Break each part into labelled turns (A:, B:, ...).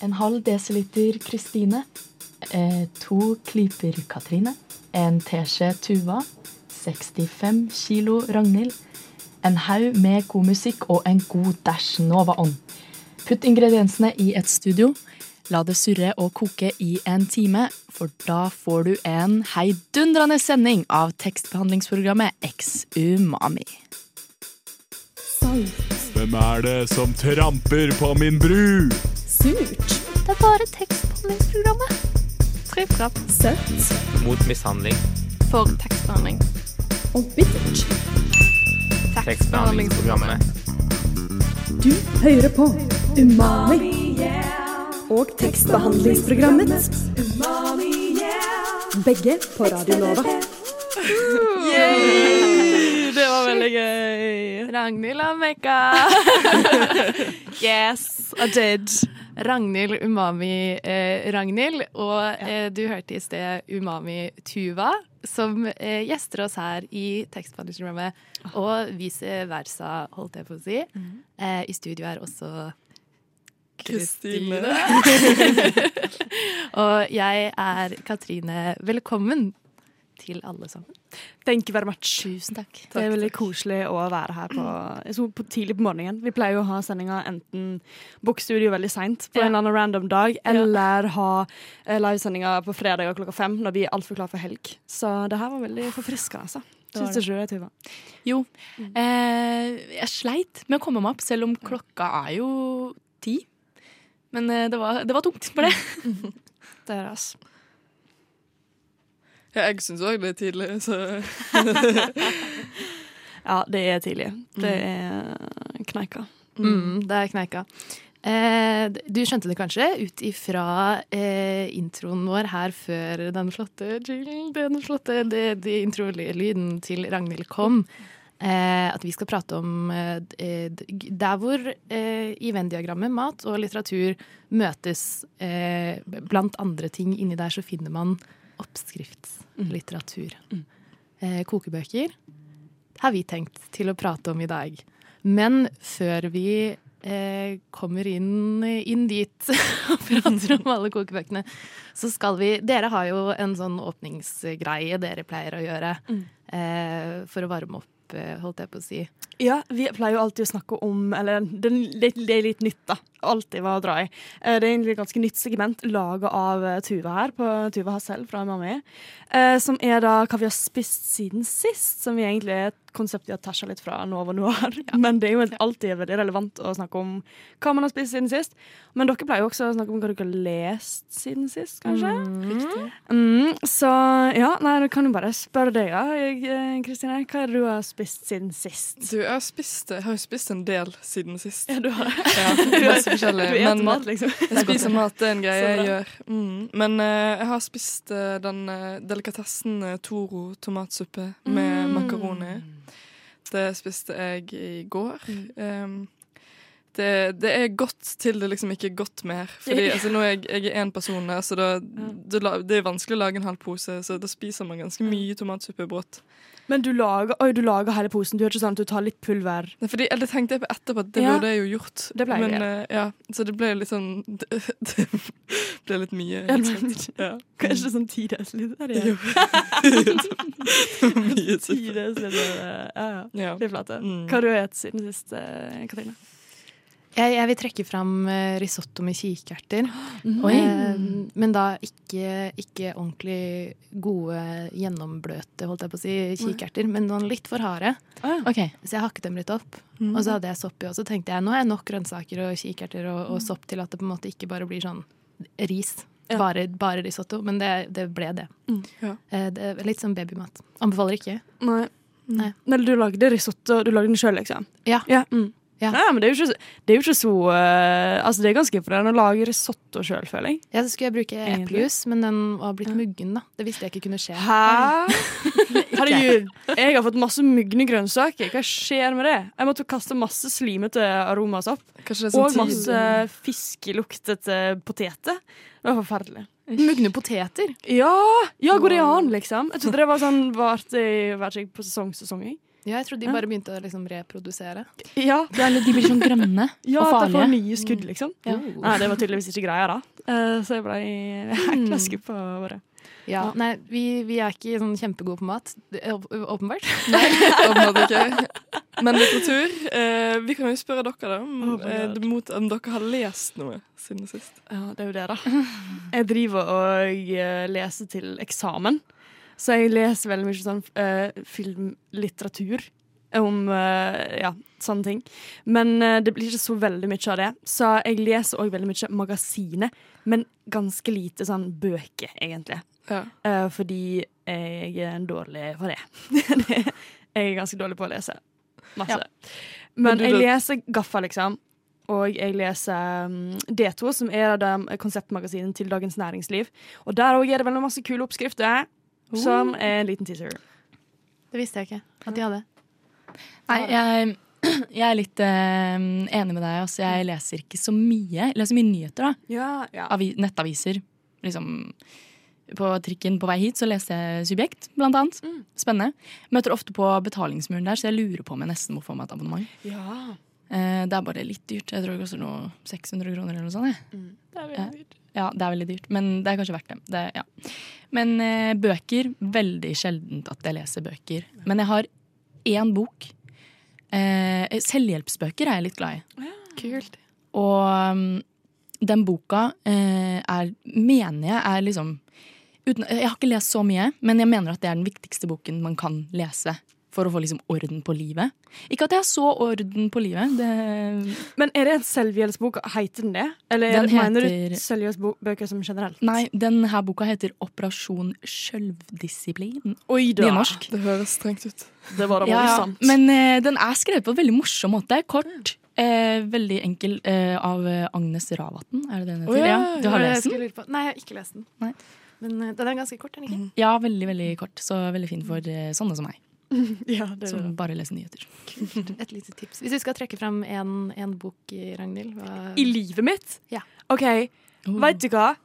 A: En halv desiliter Kristine. Eh, to klyper Katrine. En teskje Tuva. 65 kilo Ragnhild. En haug med god musikk og en god dæsj Nova On. Putt ingrediensene i et studio. La det surre og koke i en time, for da får du en heidundrende sending av tekstbehandlingsprogrammet X Umami.
B: Hvem er det som tramper på min bru?
C: Surt.
D: Det er bare tekstbehandlingsprogrammet. Tripp-trapp.
C: Søtt.
E: Mot mishandling.
D: For tekstbehandling.
C: Og bittert.
E: Tekstbehandlingsprogrammet.
C: Du hører på Umami. Og tekstbehandlingsprogrammet. Begge på Radio Nova.
F: Det var veldig gøy.
D: Ragnhild har mekka. yes, I did. Ragnhild Umami eh, Ragnhild. Og eh, du hørte i sted Umami Tuva, som eh, gjester oss her i tekstbehandlingsprogrammet. Og vice versa, holdt jeg på å si. Eh, I studio er også
F: Kristine.
D: og jeg er Katrine. Velkommen til alle sammen.
F: Thank you very much.
D: Tusen takk.
F: Det er veldig koselig å være her på, på tidlig på morgenen. Vi pleier jo å ha sendinga enten bokstudio veldig seint på
D: Ja.
F: en eller annen random dag, eller ha eh, livesendinger på fredager klokka fem når vi er altfor klare for helg. Så det her var veldig forfriskende, altså. Syns du ikke det, Tuva?
A: Jo. Eh, jeg sleit med å komme meg opp, selv om klokka er jo ti. Men eh, det, var, det var tungt for det.
F: Det er det, altså.
G: Jeg syns òg det er tidlig, så
F: Ja, det er tidlig. Det er kneika.
D: Mm, det er kneika. Eh, du skjønte det kanskje ut ifra eh, introen vår her før den flotte den flotte det, de introlyden til Ragnhild kom. Eh, at vi skal prate om eh, der hvor eh, i Venn-diagrammet mat og litteratur møtes. Eh, blant andre ting inni der så finner man oppskriftslitteratur. Eh, kokebøker har vi tenkt til å prate om i dag. Men før vi eh, kommer inn, inn dit og prater om alle kokebøkene, så skal vi Dere har jo en sånn åpningsgreie dere pleier å gjøre eh, for å varme opp, eh, holdt jeg på å si.
F: Ja, vi pleier jo alltid å snakke om Eller det, det, det er litt nytt, da. Alltid var å dra i. Eh, Det er egentlig et ganske nytt segment laga av eh, Tuva her, på Tuva Hassel fra Mamma. Eh, som er da hva vi har spist siden sist. Som vi egentlig er et vi har tæsja litt fra Nova Noir. Men det er jo alltid veldig relevant å snakke om hva man har spist siden sist. Men dere pleier jo også å snakke om hva dere har lest siden sist, kanskje? Mm, så ja, nei, du kan jo bare spørre deg, da, eh, Kristine. Hva er det du har spist siden sist?
G: Du, jeg har, spist, jeg har spist en del siden sist.
F: Ja, du har
G: Ja, masse forskjellig.
F: Du spiser
G: Men
F: mat, liksom.
G: jeg spiser mat, det er en greie jeg gjør. Mm. Men uh, jeg har spist uh, den uh, delikatessen eh, Toro tomatsuppe med
F: Mm.
G: makaroni. Det spiste jeg i går.
F: Mm.
G: Um, det, det er godt til det liksom ikke er godt mer. Fordi altså, nå er jeg, jeg er én person her, så da, det, det er vanskelig å lage en halv pose. Så da spiser man ganske mye tomatsuppe brått.
F: Men du lager, oi, du lager hele posen. Du gjør ikke sånn at du tar litt pulver.
G: Fordi, eller det tenkte jeg på etterpå, at det
F: Ja.
G: burde jeg jo gjort.
F: Det ble
G: Men eh, ja, så det ble litt sånn Det, det ble litt mye.
F: Ja, ble
G: slett. Ja.
F: Kanskje det sånn ti desiliter
G: Jo.
F: igjen?
G: Det mye
F: Ti desiliter, ja, ja. Fy flate.
G: Mm.
F: Hva har du spist siden sist, eh, Katrine?
D: Jeg, jeg vil trekke fram eh, risotto med kikerter.
F: Oi.
D: Eh, men da ikke, ikke ordentlig gode, gjennombløte holdt jeg på å si, kikerter, men noen litt for harde.
F: Ah, ja.
A: OK.
D: Så jeg hakket dem litt opp.
G: Mm.
D: Og så hadde jeg sopp i, og så tenkte jeg nå har jeg nok grønnsaker og kikerter og, og sopp til at det på en måte ikke bare blir sånn ris.
F: Ja.
D: Bare, bare risotto. Men det, det ble det.
F: Mm,
G: ja.
D: Eh, det er litt som babymat. Anbefaler ikke.
F: Nei.
D: Nei.
F: Nei, du lagde risotto, du lagde den sjøl, liksom?
D: Ja.
F: Ja, mm.
D: Ja.
F: Nei, men det er jo ikke, det er jo ikke så uh, Altså, det er ganske imponerende å lage risotto sjøl, føler jeg.
D: Ja, så skulle jeg bruke eplejus, men den var blitt muggen, da. Det visste jeg ikke kunne skje.
F: Hæ? Herregud, jeg har fått masse mugne grønnsaker. Hva skjer med det? Jeg måtte kaste masse slimete aromasopp.
G: Er
F: Og
G: sånn
F: masse fiskeluktete poteter. Det var forferdelig.
D: Mugne poteter?
F: Ja, ja går det an, liksom? Jeg trodde det var sånn varte i- ikke på sesong sesong.
D: Ja, jeg trodde de bare begynte å liksom reprodusere.
F: Ja,
A: Eller de blir sånn grønne
F: ja
A: og
F: at de får nye skudd, liksom.
A: Ja.
F: Nei, det var tydeligvis ikke greia, da. Eh, så jeg ble hekla skuffa over.
D: Ja, Nei, vi, vi er ikke sånn kjempegode på mat. Åpenbart. Nei, Åpenbart.
G: Ikke. Men litteratur eh, Vi kan jo spørre dere, da. Om,
F: Oh
G: eh, mot, om dere har lest noe siden sist.
F: Ja, det er jo det, da. Jeg driver og eh, leser til eksamen. Så jeg leser veldig mye sånn uh, filmlitteratur om uh, ja, sånne ting. Men uh, det blir ikke så veldig mye av det. Så jeg leser òg veldig mye magasiner, men ganske lite sånn bøker, egentlig.
G: Ja.
F: Fordi jeg er dårlig på det. Det- jeg er ganske dårlig på å lese. Masse. Men,
G: Men du-
F: jeg leser Gaffa, liksom. Og jeg leser um, D2, som er konseptmagasinet til Dagens Næringsliv. Og der òg er det veldig masse kule oppskrifter, som er en liten teaser.
D: Det visste jeg ikke at de hadde.
A: Nei, jeg, jeg er litt eh, enig med deg. Altså, jeg leser ikke så mye. Jeg leser mye nyheter, da.
F: Ja, ja.
A: Avi, nettaviser. Liksom, på trikken på vei hit så leste jeg Subjekt, blant annet.
F: Mm.
A: Spennende. Møter ofte på betalingsmuren der, så jeg lurer på om jeg nesten må få meg et abonnement.
F: ja.
A: Eh, det er bare litt dyrt. Jeg tror det koster noe 600 kroner eller noe sånt. Mm.
F: Det er
A: veldig dyrt. Ja, det er veldig dyrt, men det er kanskje verdt det. det ja. Men eh, bøker Veldig sjeldent at jeg leser bøker. Men jeg har én bok. Eh, selvhjelpsbøker er jeg litt glad i.
D: Kult.
A: Og um, den boka eh, er, mener jeg er liksom uten, Jeg har ikke lest så mye, men jeg mener at det er den viktigste boken man kan lese. For å få liksom orden på livet. Ikke at jeg har så orden på livet. Det,
F: Men er det en selvhjelpsbok? Heter den det? Eller
A: Den
F: mener
A: heter-
F: du selvhjelpsbøker som generelt?
A: nei, denne boka heter Operasjon sjølvdisiplin.
F: Oi da.
A: Nynorsk.
G: Det høres strengt ut.
F: Det var da
A: Ja, ja. Men eh, den er skrevet på en veldig morsom måte. Kort. Eh, veldig enkel. Eh, av eh, Agnes Ravatn, er det det den heter?
G: Oh, ja,
A: du har lest den?
D: Nei, jeg har ikke lest den.
A: Nei.
D: Men eh, den er ganske kort, er den ikke?
A: Ja, veldig veldig kort. Så veldig fin for eh, sånne som meg,
F: Ja, det
A: som
F: det.
A: bare leser nyheter.
D: Et lite tips. Hvis du skal trekke fram en, en bok, i Ragnhild hva...
F: I livet mitt?
D: Ja.
F: OK,
A: Oh.
F: vet du hva?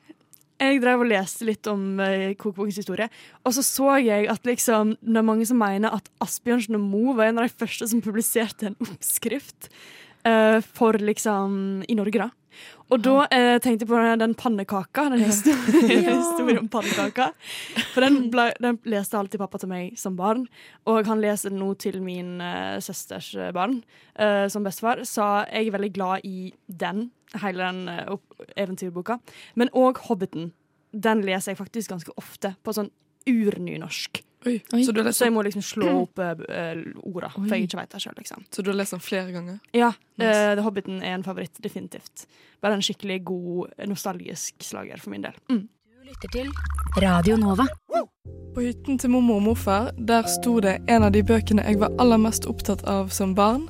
F: Jeg drev og leste litt om uh, kokebokens historie, og så så jeg at liksom, det er mange som mener at Asbjørnsen og Moe var en av de første som publiserte en oppskrift eh, for liksom i Norge, da. Og da eh, tenkte jeg på den, pannekaka, den historien, historien om pannekaka. For den, ble, den leste alltid pappa til meg som barn, og han leser den nå til min eh, søsters eh, barn eh, som bestefar. Så jeg er veldig glad i den, hele den eh, eventyrboka. Men òg Hobbiten. Den leser jeg faktisk ganske ofte på sånn urnynorsk.
G: Oi.
A: Oi.
G: Så, du har lest
F: Så jeg må liksom slå opp uh, orda, for jeg ikke veit det sjøl, liksom.
G: så du har lest den flere ganger?
F: Ja,
G: Nice.
F: Uh, The Hobbiten er en favoritt, definitivt. Bare en skikkelig god, nostalgisk slager for min del. Mm.
E: lytter til Radio Nova.
G: På hytten til mormor og morfar der sto det en av de bøkene jeg var aller mest opptatt av som barn.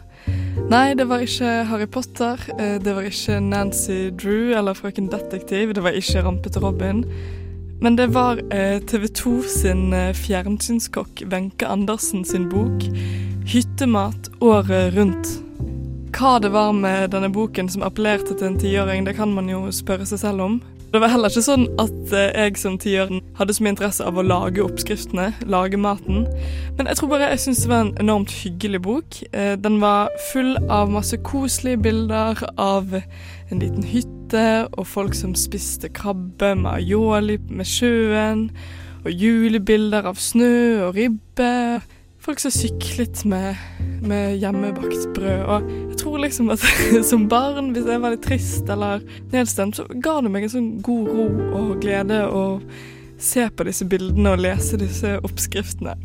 G: Nei, det var ikke Harry Potter, det var ikke Nancy Drew eller Frøken Detektiv, det var ikke Rampete Robin. Men det var eh, TV 2 sin eh, fjernsynskokk Wenche Andersen sin bok 'Hyttemat året rundt'. Hva det var med denne boken som appellerte til en tiåring, det kan man jo spørre seg selv om. Det var heller ikke sånn at eh, jeg som tiåring hadde så mye interesse av å lage oppskriftene, lage maten. Men jeg tror bare jeg syntes det var en enormt hyggelig bok. Den var full av masse koselige bilder av en liten hytte og folk som spiste krabbe med aioli med sjøen, og julebilder av snø og ribbe. Folk som syklet med, med hjemmebakt brød. Og jeg tror liksom at som barn, hvis jeg var litt trist eller nedstemt, så ga det meg en sånn god ro og glede å se på disse bildene og lese disse oppskriftene.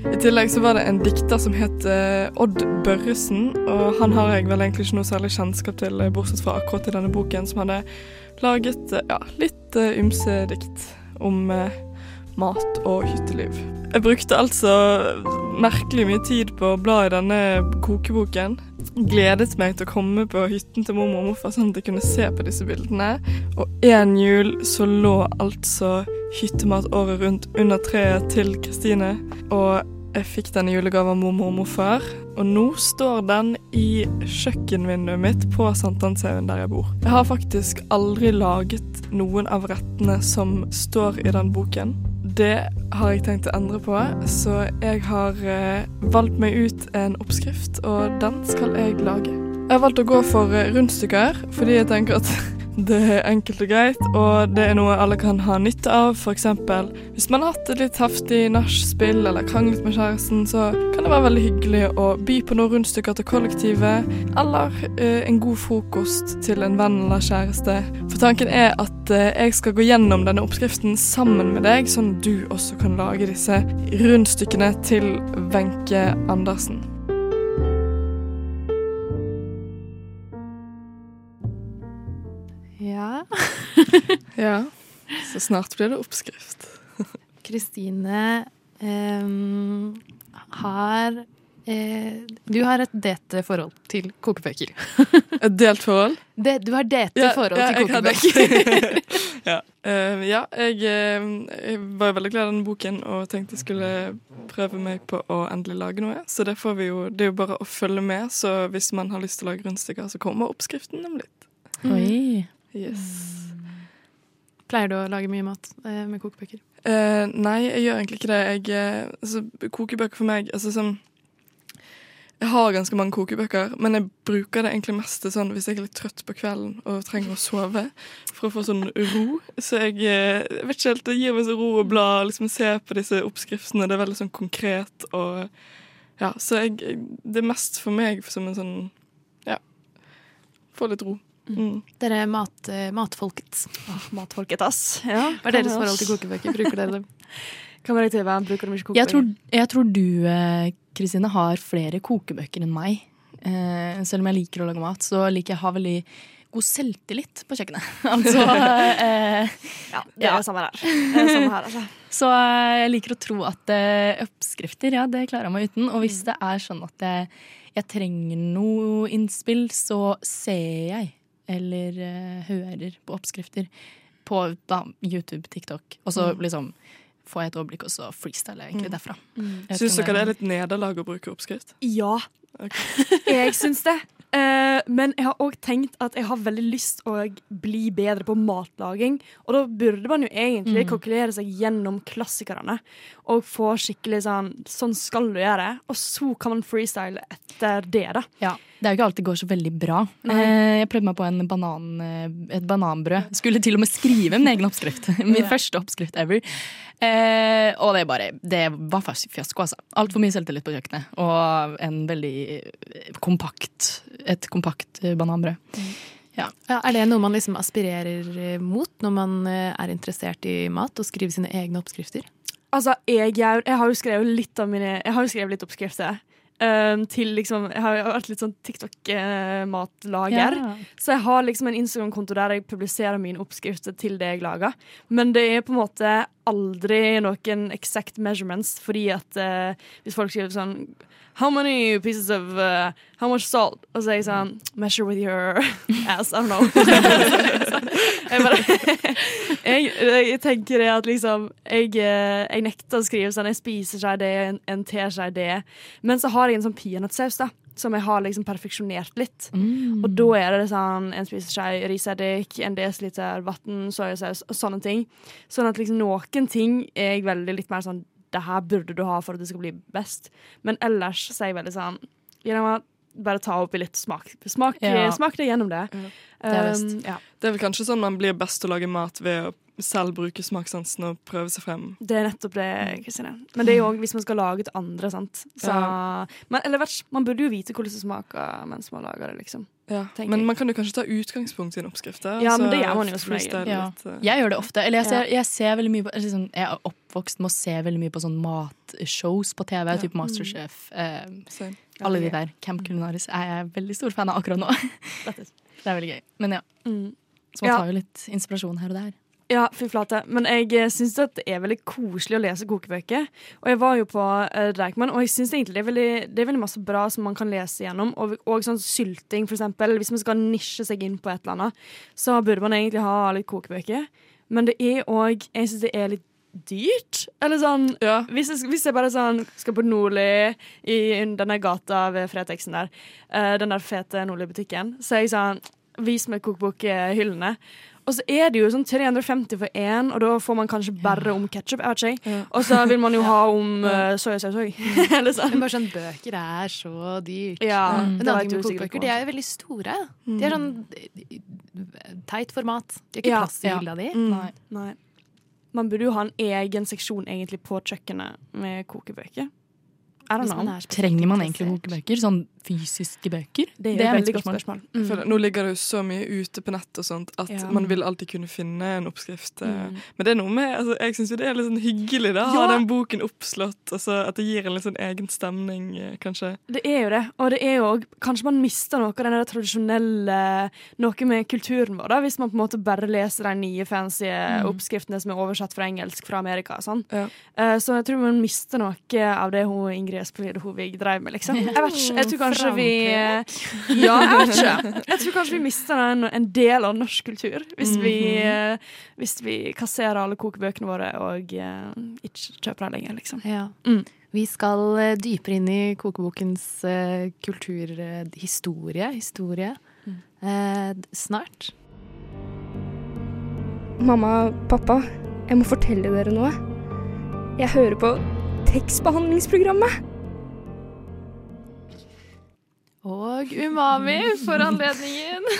G: I tillegg så var det en dikter som het eh, Odd Børresen, og han har jeg vel egentlig ikke noe særlig kjennskap til, eh, bortsett fra akkurat i denne boken, som hadde laget eh, ja, litt ymse dikt om mat og hytteliv. Jeg brukte altså merkelig mye tid på å bla i denne kokeboken. Gledet meg til å komme på hytten til mormor og morfar, sånn at jeg kunne se på disse bildene. Og en jul så lå altså hyttemat året rundt under treet til Kristine. Og jeg fikk den i julegave av mormor og morfar. Og nå står den i kjøkkenvinduet mitt på Sankthanshaugen der jeg bor. Jeg har faktisk aldri laget noen av rettene som står i den boken. Det har jeg tenkt å endre på, så jeg har eh, valgt meg ut en oppskrift, og den skal jeg lage. Jeg har valgt å gå for eh, rundstykker, fordi jeg tenker at det er enkelt og greit, og det er noe alle kan ha nytte av. F.eks. hvis man har hatt et litt heftig nachspiel eller kranglet med kjæresten, så kan det være veldig hyggelig å by på noen rundstykker til kollektivet, eller eh, en god frokost til en venn eller kjæreste. For tanken er at eh, jeg skal gå gjennom denne oppskriften sammen med deg, sånn du også kan lage disse rundstykkene til Wenche Andersen.
D: Ja.
G: Ja, så snart blir det oppskrift.
D: Kristine ehm, har eh, Du har et dete forhold til kokebøker.
G: Et delt forhold?
D: De, du har dete
G: Ja,
D: forhold
G: ja,
D: til kokebøker.
G: ja, Uh, ja jeg, eh, jeg var veldig glad i denne boken og tenkte jeg skulle prøve meg på å endelig lage noe. Så det får vi jo, det er jo bare å følge med, så hvis man har lyst til å lage rundstykker, så kommer oppskriften om litt.
A: Oi.
G: Yes.
D: Pleier du å lage mye mat eh, med kokebøker?
G: Eh, nei, jeg gjør egentlig ikke det. Jeg, eh, altså, kokebøker for meg altså, sånn, Jeg har ganske mange kokebøker, men jeg bruker det egentlig mest til sånn hvis jeg er litt trøtt på kvelden og trenger å sove, for å få sånn ro. Så jeg, eh, jeg vet ikke helt, det gir meg så ro å bla liksom se på disse oppskriftene. Det er veldig sånn konkret og Ja, så jeg, det er mest for meg som en sånn Ja, få litt ro. Mm.
D: Dere er mat, eh, matfolket.
F: Oh, matfolket, ass. Ja,
D: Hva er deres forhold til kokebøker? Bruker dere dem?
F: Tuva? Bruker du mye
A: Jeg tror, jeg tror du, eh, Kristine, har flere kokebøker enn meg. Eh, selv om jeg liker å lage mat, så liker jeg å ha veldig god selvtillit på kjøkkenet. altså, eh,
F: Ja, det er
A: Ja.
F: samme her. Det er samme her, altså.
A: så eh, jeg liker å tro at eh, oppskrifter, ja, det klarer jeg meg uten. Og hvis det er sånn at jeg, jeg trenger noe innspill, så ser jeg eller uh, hører på oppskrifter på da, YouTube, TikTok. Og så liksom får jeg et overblikk, og så freestyler jeg egentlig derfra. Mm.
G: Syns dere det er litt nederlag å bruke oppskrift?
F: Ja,
G: Okay.
F: jeg syns det. Eh, men jeg har òg tenkt at jeg har veldig lyst å bli bedre på matlaging. Og da burde man jo egentlig kalkulere seg gjennom klassikerne og få skikkelig sånn Sånn skal du gjøre. Og så kan man freestyle etter det, da.
A: Ja, Det er jo ikke alltid det går så veldig bra. Eh, jeg prøvde meg på en banan, eh, et bananbrød. Skulle til og med skrive min egen oppskrift. Min første oppskrift ever. Eh, og det bare Det var fiasko, altså. Altfor mye selvtillit på kjøkkenet. Og en veldig kompakt Et kompakt eh, bananbrød.
D: Ja, er det noe man liksom aspirerer eh, mot når man eh, er interessert i mat, og skriver sine egne oppskrifter?
F: Altså, jeg, jeg har jo skrevet litt av mine Jeg har jo skrevet litt oppskrifter. til liksom Jeg har vært litt sånn TikTok-matlager.
A: Ja.
F: Så jeg har liksom en Instagram-konto der jeg publiserer mine oppskrifter til det jeg lager. Men det er på en måte aldri noen exact measurements, fordi at uh, hvis folk skriver sånn How many pieces of uh, How much salt? Og så er jeg sånn Measure with your ass. I don't know. jeg bare jeg, jeg tenker det at liksom jeg, eh, jeg nekter å skrive sånn Jeg spiser seg det, en, en teskje det. Men så har jeg en sånn peanøttsaus, da. Som jeg har liksom perfeksjonert litt.
A: Mm.
F: Og da er det sånn en spiseskje riseddik, en desiliter vann, soyasaus og sånne ting. Sånn at liksom noen ting er jeg veldig litt mer sånn Det her burde du ha for at det skal bli best. Men ellers så er jeg veldig sånn gjennom know Bare ta oppi litt smak. Smak,
A: Ja.
F: smak deg gjennom det.
A: Det er.
F: Um, ja,
G: Det er vel kanskje sånn man blir best til å lage mat ved å selv bruke smakssansen og prøve seg frem.
F: det er nettopp det, Kristine. Men det er jo òg hvis man skal lage til andre, sant. Så,
G: Ja.
F: men, eller vet man burde jo vite hvordan det smaker mens man lager det, liksom.
G: Ja. Men man kan jo kanskje ta utgangspunkt i en oppskrift. da,
F: Ja, men det gjør man jo som regel.
A: Ja.
G: eh.
A: Jeg gjør det ofte. Eller jeg ser, jeg ser veldig mye på sånn, Jeg er oppvokst med å se veldig mye på sånn matshows på TV, type Masterchef. Eh,
G: Same.
A: alle de der. Camp Culinaris er jeg veldig stor fan av akkurat nå. Det er veldig gøy. Men ja,
F: Mm.
A: så man tar jo litt inspirasjon her og der.
F: Ja, fy flate. Men jeg eh, syns det er veldig koselig å lese kokebøker. Og jeg var jo på uh, Deichman, og jeg syns egentlig det er, veldig, det er veldig masse bra som man kan lese gjennom. Og, og sånn sylting, for eksempel. Hvis man skal nisje seg inn på et eller annet, så burde man egentlig ha litt kokebøker. Men det er òg Jeg syns det er litt dyrt. Eller sånn
G: Ja.
F: hvis jeg, hvis jeg bare sånn skal på Nordli, i denne gata ved Fretexen der, uh, den der fete Nordli-butikken, så er jeg sånn Vis meg kokebokhyllene. Og så er det jo sånn 350 for én, og da får man kanskje bare om ketsjup. Ikke. Og så vil man jo ha om uh, soyasaus òg. Eller sånn.
D: Men bare sånn bøker er så dyrt.
F: Ja,
D: mm.
F: det
D: er
F: vet du sikkert
D: kokebøker de er jo veldig store. De er sånn eh, teit format. De har ikke
F: Ja.
D: plass i
F: Ja.
D: hylla di.
F: Nei. Nei. Man burde jo ha en egen seksjon egentlig på kjøkkenet med kokebøker.
D: Er
A: Trenger man egentlig kokebøker? Sånn fysiske bøker?
F: Det er, et veldig godt spørsmål.
G: Jeg
F: Mm.
G: føler, nå ligger det jo så mye ute på nett og sånt at
F: Ja.
G: man vil alltid kunne finne en oppskrift. eh.
F: Mm.
G: Men det er noe med, altså, jeg syns jo det er litt sånn hyggelig da, å
F: Ja.
G: ha den boken oppslått. Altså, at det gir en litt sånn egen stemning, eh, kanskje.
F: Det er jo det. Og det er jo òg Kanskje man mister noe av den der tradisjonelle Noe med kulturen vår, da, hvis man på en måte bare leser de nye fancy oppskriftene som er oversatt fra engelsk fra Amerika. Sånn.
G: Ja.
F: Uh, så jeg tror man mister noe av det hun Ingrid Espelid Hovig drev med, liksom. Jeg vet ikke. Jeg tror kanskje vi eh, Ja, jeg vet ikke. Jeg tror kanskje vi mister en, en del av norsk kultur hvis vi, eh, hvis vi kasserer alle kokebøkene våre og uh, ikke kjøper dem lenger, liksom.
D: Ja.
F: Mm.
D: Vi skal dypere inn i kokebokens uh, kulturhistorie historie, Mm. Uh, snart.
H: Mamma, pappa, jeg må fortelle dere noe. Jeg hører på tekstbehandlingsprogrammet.
D: Og umami for anledningen.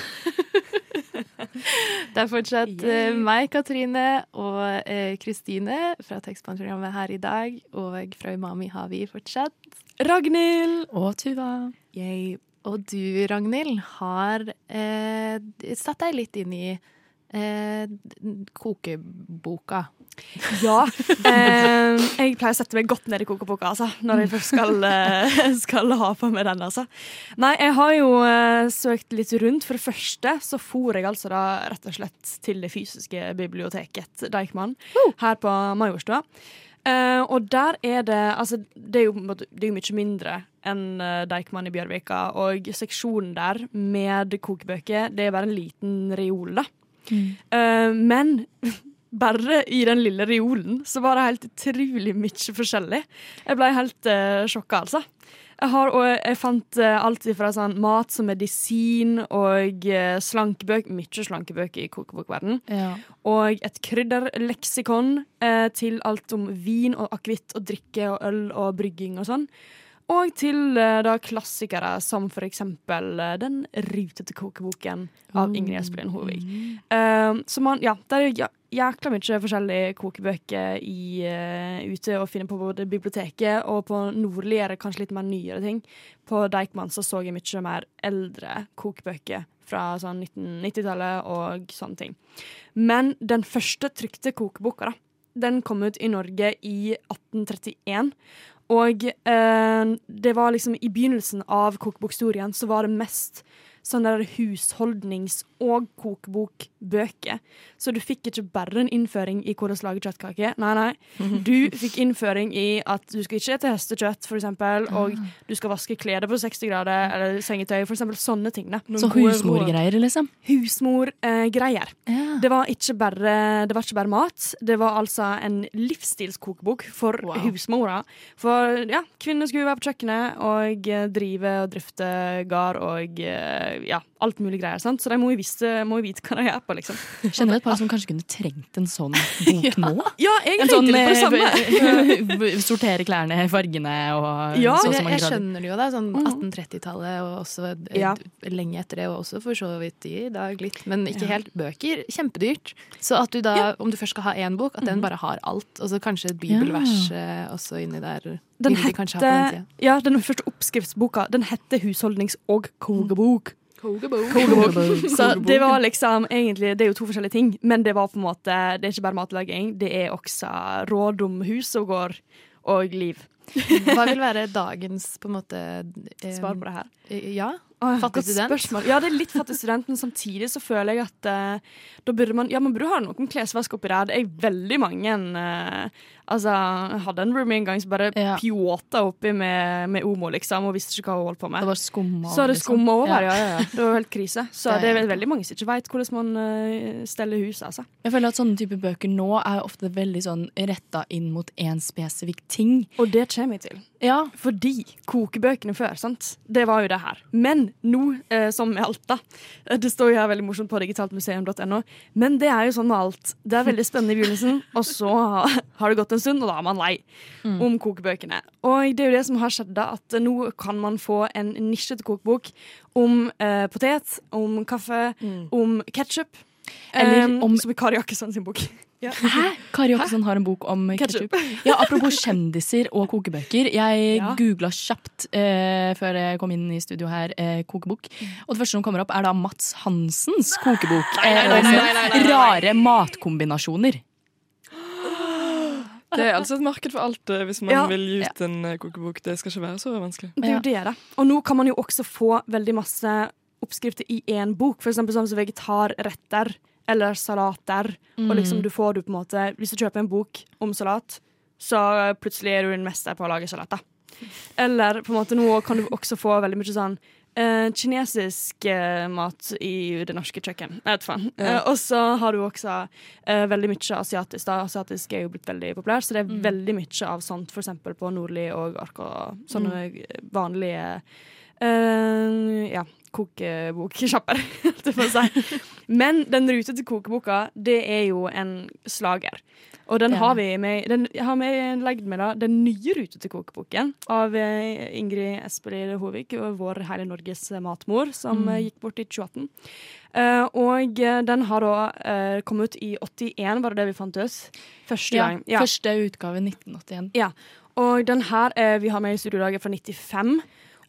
D: Det er fortsatt eh, meg, Katrine, og eh, Kristine fra tekstbehandlingsprogrammet her i dag. Og fra Umami har vi fortsatt
F: Ragnhild!
A: Og Tuva.
D: Yay. Og du, Ragnhild, har eh, satt deg litt inn i eh, kokeboka.
F: Ja. Eh, jeg pleier å sette meg godt ned i kokeboka altså, når jeg først skal, eh, skal ha på meg den. Altså. Nei, jeg har jo eh, søkt litt rundt. For det første så for jeg altså da rett og slett til det fysiske biblioteket Deichman her på Majorstua. Eh, og der er det Altså, det er jo, det er jo mye mindre enn uh, Deichman i Bjørvika. Og seksjonen der med kokebøker, det er bare en liten reol, da. Eh, men bare i den lille reolen så var det helt utrolig mye forskjellig. Jeg ble helt uh, sjokka, altså. Jeg, har, jeg fant uh, alt fra sånn mat som medisin og uh, slankebøker Mye slankebøker i kokebokverden. Og et krydderleksikon uh, til alt om vin og akevitt og drikke og øl og brygging og sånn. Og til eh, da klassikere som for eksempel eh, Den rutete kokeboken av Ingrid Espelid Hovig. Eh, så man, ja, er jo ja- jækla mye forskjellige kokebøker i, uh, ute å finne på både biblioteket og på nordligere, kanskje litt mer nyere ting. På Deichman så så jeg mye mer eldre kokebøker fra sånn 1990-tallet og sånne ting. Men den første trykte kokeboka, da, den kom ut i Norge i 1831. Og uh, det var liksom i begynnelsen av kokebokhistorien så var det mest sånn der husholdnings- og kokebokbøker. Så du fikk ikke bare en innføring i hvordan lage kjøttkake. Nei, nei. Du fikk innføring i at du skal ikke ete hestekjøtt, for eksempel, og du skal vaske klær på 60 grader, eller sengetøy, for eksempel. Sånne ting, da.
A: Så husmorgreier, liksom?
F: Husmorgreier.
A: Ja.
F: Det var ikke bare, det var ikke bare mat, det var altså en livsstilskokebok for
D: Wow.
F: husmora. For ja, kvinner skulle være på kjøkkenet og eh, drive og drifte gard og eh, ja, alt mulig greier. Sant? Så de må jo, vite, må jo vite hva de er på, liksom.
A: Kjenner du et par som kanskje kunne trengt en sånn bok nå?
F: Ja, jeg
A: En
F: tenkte
A: sånn
F: på det samme.
A: eh, sortere klærne, fargene og
F: Ja,
A: så og så
D: jeg,
A: grader.
D: jeg skjønner det jo, da. Sånn
F: Mhm.
D: 1830-tallet og også eh,
F: Ja.
D: lenge etter det, og også for så vidt i dag litt. Men ikke helt bøker. Kjempedyrt. Så at du da, om du først skal ha én bok, at
F: Mhm.
D: den bare har alt. Og så kanskje et bibelvers også inni der.
F: Den hette,
D: den
F: ja, den første oppskriftsboka Den heter Husholdnings- og kokebok. Så det var liksom egentlig Det er jo to forskjellige ting, men det var på en måte Det er ikke bare matlaging, det er også råd om hus og gård og liv.
D: Hva vil være dagens på en måte eh,
F: Svar på det her.
D: eh, Ja. Fattig student?
F: spørsmål. Ja, det er litt fattig student, men samtidig så føler jeg at eh, da burde man Ja, man burde ha noen klesvask oppi der. Det er veldig mange eh, Altså, jeg hadde en roomie en gang som bare
A: Ja.
F: pjåta oppi med, med Omo, liksom, og visste ikke hva hun holdt på
A: Det
F: med.
A: var skumma
F: Så det
A: liksom.
F: over,
A: Ja.
F: ja. ja, ja. Det var helt krise. Så
A: Det
F: det
A: er
F: er veldig mange som ikke veit hvordan man uh, steller huset, altså.
A: Jeg føler at sånne type bøker nå er ofte veldig sånn retta inn mot én spesifikk ting.
F: Og det kommer jeg til.
A: Ja,
F: Fordi kokebøkene før, sant? det var jo det her. Men nå, eh, som med alt, da. eh, Det står jo her veldig morsomt på digitaltmuseum.no. Men det er jo sånn med alt. Det er veldig spennende i begynnelsen, og så har det gått en stund, og da er man lei om kokebøkene. Og det er jo det som har skjedd, da, at nå kan man få en nisjete kokebok om eh, potet, om kaffe, om ketsjup.
A: Eller om-
F: Som i Kari Jakkesson sin bok.
A: Hæ? Kari Jakkesson har en bok om
F: Ketchup.
A: ketsjup. Ja, apropos kjendiser og kokebøker. Jeg
F: Ja.
A: googla kjapt eh, før jeg kom inn i studio her, eh, kokebok. Og det første som kommer opp, er da Mats Hansens kokebok. eh, nei rare matkombinasjoner.
G: Det er altså et marked for alt eh, hvis man
F: Ja.
G: vil gi ut en eh, kokebok. Det skal ikke være så vanskelig.
F: Det er jo det, da. Og nå kan man jo også få veldig masse oppskrifter i én bok. Eksempel sånn som vegetarretter eller salater. Og liksom du får du på en måte Hvis du kjøper en bok om salat, så plutselig er du en mester på å lage salat. da. Eller på en måte nå kan du også få veldig mye sånn eh, kinesisk uh, mat i det norske kjøkken. Jeg vet faen. Uh, og så har du også veldig mye asiatisk. da. Asiatisk er jo blitt veldig populært, så det er veldig mye av sånt f.eks. på Nordli og Ark og sånne vanlige eh, ja, kokeboksjapper, holdt jeg på å si. Men den rutete kokeboka, det er jo en slager. Og den har vi med, den har vi legd med da, den nye rutete kokeboken av eh, Ingrid Espelid Hovig, vår hele Norges matmor, som mm. gikk bort i 2018. Uh, og eh, den har da uh, kommet ut i 81, var det det vi fant ut? Første
A: Ja,
F: gang. Ja.
A: Første utgave 1981.
F: Ja, og den her uh, vi har med i studiodagen fra 95.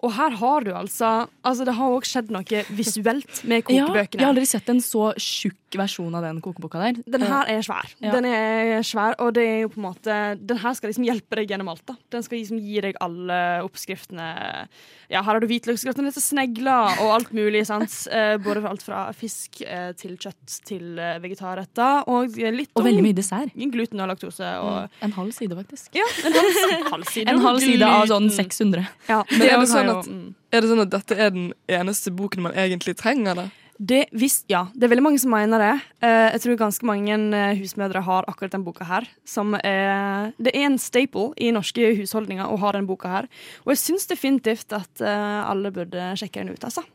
F: Og her har du altså Altså, det har òg skjedd noe visuelt med kokebøkene.
A: Ja, jeg har aldri sett en så tjukk versjon av den kokeboka der.
F: Den her er svær.
A: Ja.
F: Den er svær, og det er jo på en måte Den her skal liksom hjelpe deg gjennom alt. da Den skal liksom gi deg alle oppskriftene. Ja, her har du hvitløksgratin til snegler og alt mulig. sant? Eh, både alt fra fisk eh, til kjøtt til eh, vegetarretter. Og litt
A: Og
F: om
A: veldig mye dessert.
F: gluten og laktose. Og,
A: En halv side, faktisk.
F: Ja, en halv, halv side.
A: En halv side av sånn 600.
F: Ja,
G: Men er det sånn at-
F: mm.
G: Er det sånn at dette er den eneste boken man egentlig trenger, da?
F: Det, hvis, ja, det er veldig mange som mener det. Eh, jeg tror ganske mange eh, husmødre har akkurat den boka her. Som er, det er en staple i norske husholdninger å ha den boka her. Og jeg syns definitivt at eh, alle burde sjekke den ut, altså.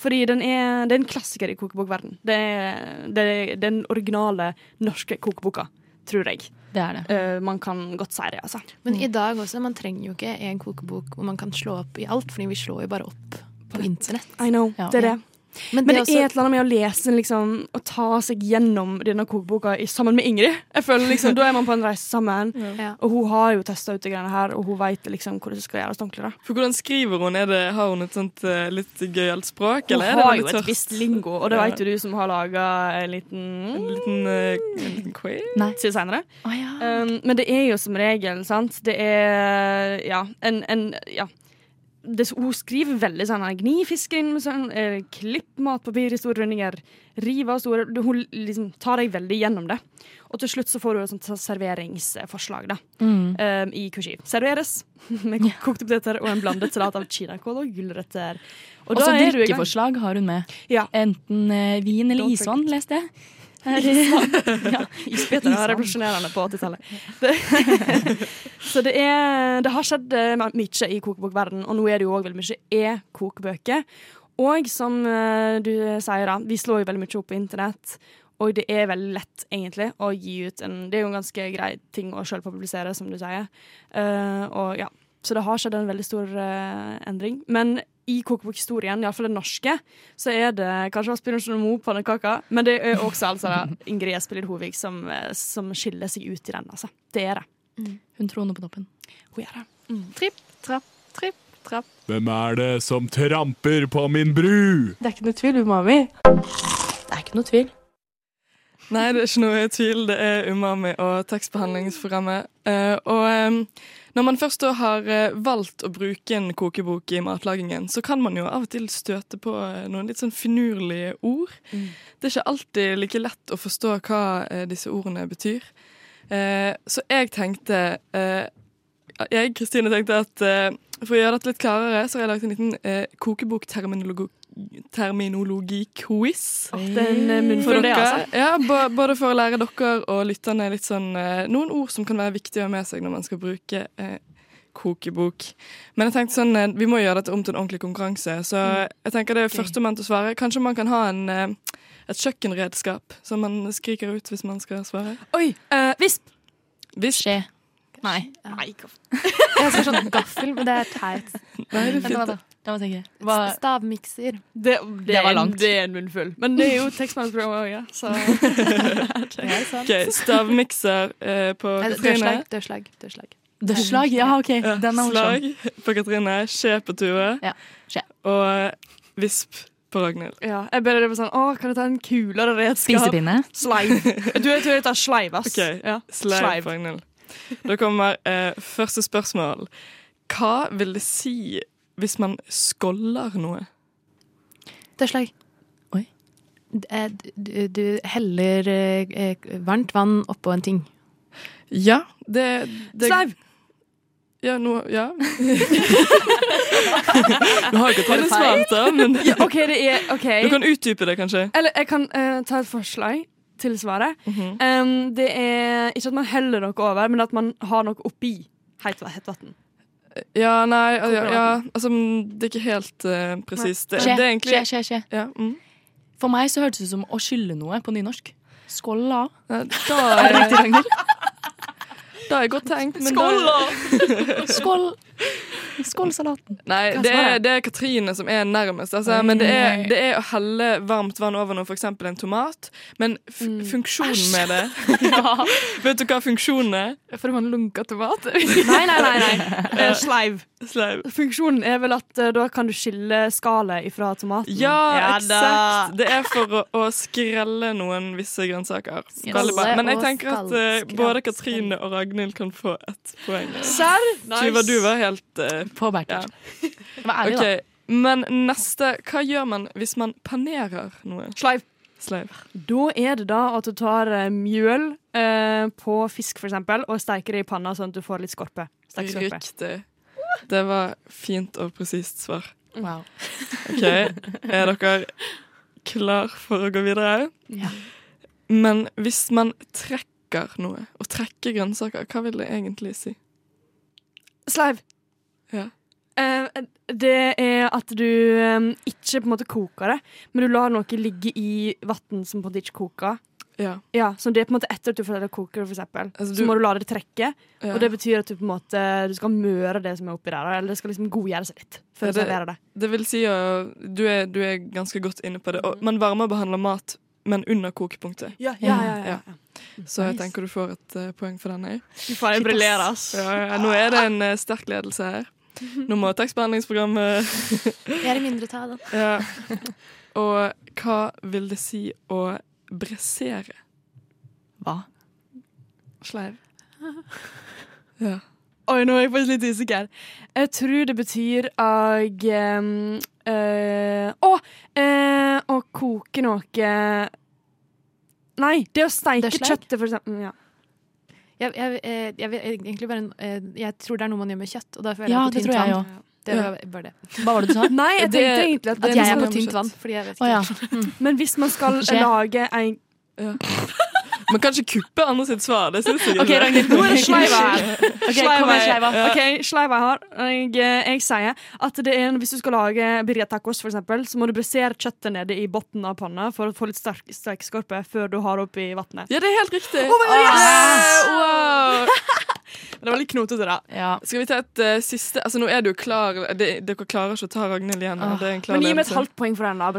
F: Fordi den er, det er en klassiker i kokebokverden. Det er, det er den originale norske kokeboka, tror jeg.
A: Det er det.
F: Eh, man kan godt si det, altså.
D: Men i dag også, man trenger jo ikke en kokebok hvor man kan slå opp i alt, fordi vi slår jo bare opp på internett.
F: I know,
A: Ja.
F: det er det.
D: Men,
F: Men
D: det,
F: det er et eller annet med å lese liksom, og ta seg gjennom denne kokeboka i, sammen med Ingrid. Jeg føler liksom, Da er man på en reise sammen,
D: Ja.
F: og hun har jo testa ut de greiene her, og hun veit liksom hvordan det skal gjøres ordentlig. da.
G: For hvordan skriver hun? Er det, har hun et sånt eh, litt gøyalt språk?
F: Hun
G: Eller er det
F: har jo et visst lingo, og det
G: Ja.
F: vet jo du som har laga en liten
G: En liten, uh, en liten quiz?
F: til senere.
A: Oh, ja.
F: Um, men det er jo som regel, sant Det er ja, en, en ja. Det, hun skriver veldig sånn Gni fisken med sånn eh, Klipp matpapir i store rundinger. Riv av store Hun liksom tar deg veldig gjennom det. Og til slutt så får du et sånt serveringsforslag da
A: Mm.
F: um, i kushi. Serveres med kokte poteter og en blandet salat av kinakål og gulrøtter. Og
A: Også
F: da du i gang.
A: drikkeforslag har hun med.
F: Ja.
A: Enten eh, vin eller isvann, leste jeg. Her- ja,
F: Isbiter var revolusjonerende på 80-tallet. Så det, er, det har skjedd eh, mye i kokebokverdenen, og nå er det jo òg veldig mye e-kokebøker. Og som eh, du sier, da, vi slår jo veldig mye opp på internett. Og det er veldig lett, egentlig, å gi ut en Det er jo en ganske grei ting å sjøl publisere, som du sier. Uh, og ja, Så det har skjedd en veldig stor uh, endring. Men i kokebokhistorien, iallfall den norske, så er det kanskje Asbjørnsen Moe pannekaker, men det er også altså Ingrid Espelid Hovig som, eh, som skiller seg ut i den. Altså. Det er det.
A: Hun troner på toppen.
F: Hun gjør det.
D: Tripp, trapp, tripp, trapp.
B: Hvem er det som tramper på min bru?
I: Det er ikke noe tvil, umami.
A: Det er ikke noe tvil.
G: Nei, det er ikke noe tvil. Det er Umami og tekstbehandlingsprogrammet. Eh, og når man først har eh, valgt å bruke en kokebok i matlagingen, så kan man jo av og til støte på eh, noen litt sånn finurlige ord. Det er ikke alltid like lett å forstå hva disse ordene betyr. Så jeg tenkte Jeg, Kristine, tenkte at for å gjøre dette litt klarere, så har jeg lagt en liten eh,
F: er eh, munn
G: For dere,
F: altså.
G: ja, både for å lære dere og lytterne litt sånn, eh, noen ord som kan være viktige å ha med seg når man skal bruke eh, kokebok. Men jeg tenkte sånn, eh, vi må gjøre dette om til en ordentlig konkurranse, så jeg tenker det er førstemann til å svare. Kanskje man kan ha en, et kjøkkenredskap som man skriker ut hvis man skal svare.
F: Oi! eh, visp!
G: visp.
A: Skje. Nei.
F: Nei,
D: Jeg skal sånn gaffel, men det er teit.
G: Nei, det er fint.
A: Da. Da jeg tenke. Hva,
D: Stavmikser.
F: det, det,
A: var
F: er
A: langt.
F: Det er en munnfull. Men det er jo tekstmeldingsprogram òg, ja. Så
G: okay, Stavmikser eh, på Katrine.
D: Dørslag. Dørslag. Dørslag.
A: Ja, OK.
G: Ja,
A: Den er morsom.
G: slag på Katrine. Skje på Tue.
A: Ja.
G: Og visp på Ragnhild.
F: ja, jeg ber deg sånn Å, kan jeg ta en kulere redskap?
A: Spisepinne.
F: Sleiv. Du vet jeg tar sleiv, ass.
G: Okay.
F: Ja.
G: Sleiv
F: Sleiv.
G: på Ragnhild. Da kommer eh, første spørsmål. Hva vil det si hvis man skåller noe?
D: Det
A: Oi.
D: slag Oi Du, du heller eh, eh, varmt vann oppå en ting.
G: Ja, det, det
F: Sleiv!
G: Ja, nå Ja. du har ikke tatt svart, da, men
F: Ja, OK, det er OK.
G: du kan utdype det, kanskje.
F: Eller jeg kan uh, ta et forslag til svaret.
G: Mhm.
F: Um, det er ikke at man heller noe over, men at man har noe oppi vann.
G: Ja, nei, ja, ja, altså Det er ikke helt uh, presist. Det, det er egentlig
A: skje, skje, skje.
G: ja, mm.
A: For meg så hørtes det ut som å skylle noe på nynorsk. Skålla.
G: Ja, Da
A: Er det riktig, Ragnhild?
G: da er godt tenkt. Men Skålla!
A: Skål! Skålsalaten.
G: Nei, det er, det er Katrine som er nærmest. Altså, men det er, det er å helle varmt vann over noe, f.eks. en tomat. Men f funksjonen med det Vet du hva funksjonen er?
D: For man lunka tomat.
F: Nei, nei, nei. nei. Sleiv.
G: Sleiv.
F: Funksjonen er vel at eh, da kan du skille skallet ifra tomaten.
G: Ja,
F: ja
G: eksakt! Det er for å, å skrelle noen visse grønnsaker. Veldig bra. Men jeg tenker at
D: uh,
G: både Katrine og Ragnhild kan få et poeng.
F: Serr?
G: Nice. du var helt uh,
A: Påmerket. Ja. Vær ærlig,
G: OK. Men neste Hva gjør man hvis man panerer noe?
F: Sleiv.
G: Sleiv.
F: Da er det da at du tar eh, mjøl eh, på fisk, for eksempel, og steiker det i panna sånn at du får litt skorpe. Stekeskorpe.
G: Riktig. Det var fint og presist svar.
A: Wow.
G: OK, er dere klar for å gå videre?
D: Ja.
G: Men hvis man trekker noe, og trekker grønnsaker, hva vil det egentlig si?
F: Sleiv.
G: Ja.
F: Eh, det er at du eh, ikke på en måte koker det, men du lar noe ligge i vann som på en måte ikke koker.
G: Ja.
F: Ja, så det er på en måte etter at du får det koke, for eksempel.
G: Altså,
F: Så må du la det trekke,
G: ja.
F: og det betyr at du på en måte Du skal møre det som er oppi der, eller det skal liksom godgjøre seg litt før
G: Ja,
F: du
G: det-
F: serverer det.
G: Det vil si at du du er ganske godt inne på det. Og man varmebehandler mat, men under kokepunktet.
F: Ja,
A: ja,
F: ja.
G: Så jeg tenker du får et uh, poeng for den.
F: Du får jeg ass.
G: Ja, ja, nå er det en uh, sterk ledelse her. Nå må tekstbehandlingsprogrammet
D: Jeg er i mindretall.
G: ja. Og hva vil det si å bressere?
A: Hva?
G: Sleiv. Ja.
F: Oi, nå er jeg faktisk litt usikker. Jeg tror det betyr at um, eh, Å! eh, å koke noe Nei, det å steike kjøttet, for eksempel. Ja.
D: Jeg, jeg, jeg, jeg, vil egentlig bare eh, Jeg tror det er noe man gjør med kjøtt, og da føler
A: Ja,
D: jeg på
A: det
D: tynt
A: tror jeg
D: vann.
A: òg.
D: Det var bare det.
A: Hva var det du sa?
F: Nei, jeg
G: Det-
F: tenkte egentlig at,
D: At jeg er på tynt vann. Fordi jeg vet ikke.
A: Oh, ja.
F: Men hvis man skal lage en
G: Man kan kanskje kuppe andre sitt svar. Det syns jeg
A: Ok, Ragnhild,
F: Nå er det sleiva her.
A: Ok, kom med sleiva.
F: Ok, sleiva jeg har. Jeg, jeg sier at det er hvis du skal lage birria tacos, for eksempel, så må du brisere kjøttet nede i bunnen av panna for å få litt sterk stekeskorpe før du har det oppi vannet.
G: Ja, det er helt riktig.
F: Oh my God, yes!
G: Ah, wow.
F: Det var litt knotete, da.
A: Ja.
G: Skal vi ta et uh, siste Altså, nå er du klar. Det, dere klarer ikke å ta Ragnhild igjen. Det en klar
F: Men gi meg et halvt poeng for den da.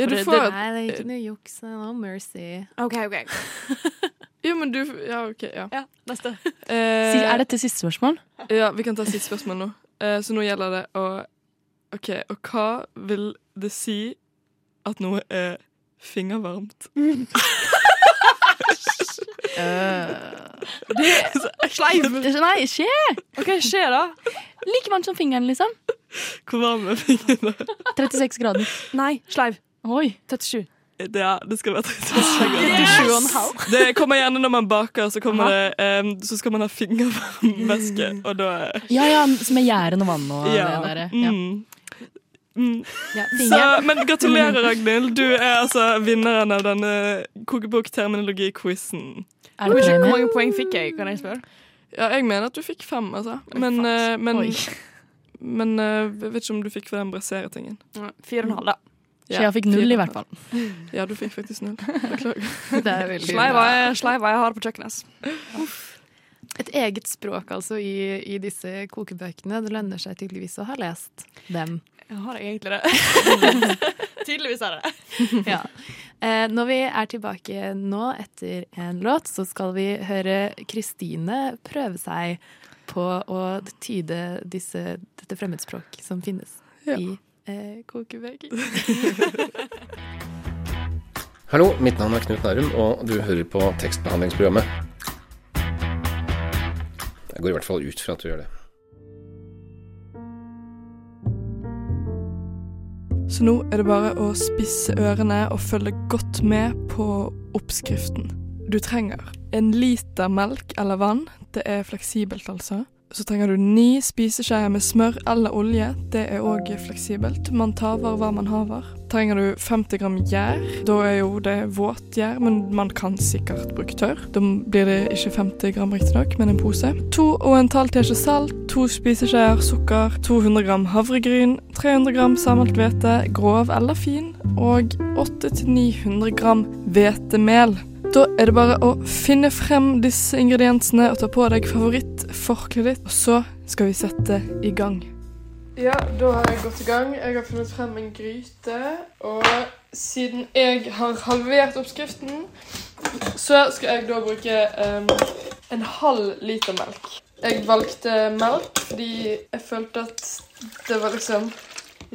G: Ja, får-
D: Nei, det er ikke noe juks. No mercy.
F: OK, OK.
G: Jo, men du Ja, OK. Ja.
F: Ja, neste.
G: Eh,
A: er dette siste spørsmål?
G: Ja, vi kan ta siste spørsmål nå. Eh, så nå gjelder det å OK, og hva vil det si at noe er fingervarmt?
F: Sleiv!
A: Nei, skje!
F: OK, skje da?
A: Like varmt som fingeren, liksom.
G: Hvor varm er fingeren?
A: 36 grader.
F: Nei, sleiv.
A: Oi.
F: 37.
G: Ja, det skal være 37
F: 37,5.
G: grader. Det kommer gjerne når man baker, så, det, um, så skal man ha fingervæske, og da
A: Ja, ja, med gjæren og vann og
G: Ja.
A: det derre. Ja.
G: Mm. Mm.
A: Ja,
G: Så, men gratulerer, Ragnhild. Du er altså vinneren av denne kokebok-terminologi-quizen.
A: Er
F: Hvor
A: det premie?
F: mange poeng fikk jeg, kan jeg spørre?
G: Ja, jeg mener at du fikk fem, altså. Men, eh, men, men eh, jeg vet ikke om du fikk for den brasseretingen.
F: Fire og en halv, da.
A: Så jeg fikk null, i hvert fall.
G: Ja, du fikk faktisk null. Beklager.
D: Er
F: Sleiva jeg, sleiva jeg har på kjøkkenet.
D: Et eget språk altså i, i disse kokebøkene. Det lønner seg tydeligvis å ha lest dem.
F: Jeg har egentlig det. Tydeligvis er det det.
D: Ja. Eh, når vi er tilbake nå etter en låt, så skal vi høre Kristine prøve seg på å tyde disse, dette fremmedspråk som finnes
G: Ja.
D: i eh, kokebøker.
I: Hallo, mitt navn er Knut Nærum, og du hører på tekstbehandlingsprogrammet. Jeg går i hvert fall ut fra at du gjør det.
G: Så nå er det bare å spisse ørene og følge godt med på oppskriften. Du trenger en liter melk eller vann. Det er fleksibelt, altså. Så trenger du ni spiseskjeer med smør eller olje. Det er òg fleksibelt. Man taver hva man haver. Trenger du 50 gram gjær. Da er jo det våt gjær, men man kan sikkert bruke tørr. Da blir det ikke 50 gram riktignok, men en pose. To og en halv teskje salt, to spiseskjeer sukker, 200 gram havregryn, 300 gram samlet hvete, grov eller fin, og 800-900 gram hvetemel. Da er det bare å finne frem disse ingrediensene og ta på deg favorittforkleet ditt, og så skal vi sette i gang. Ja, da har jeg gått i gang. Jeg har funnet frem en gryte, og siden jeg har halvert oppskriften, så skal jeg da bruke um, en halv liter melk. Jeg valgte melk fordi jeg følte at det var liksom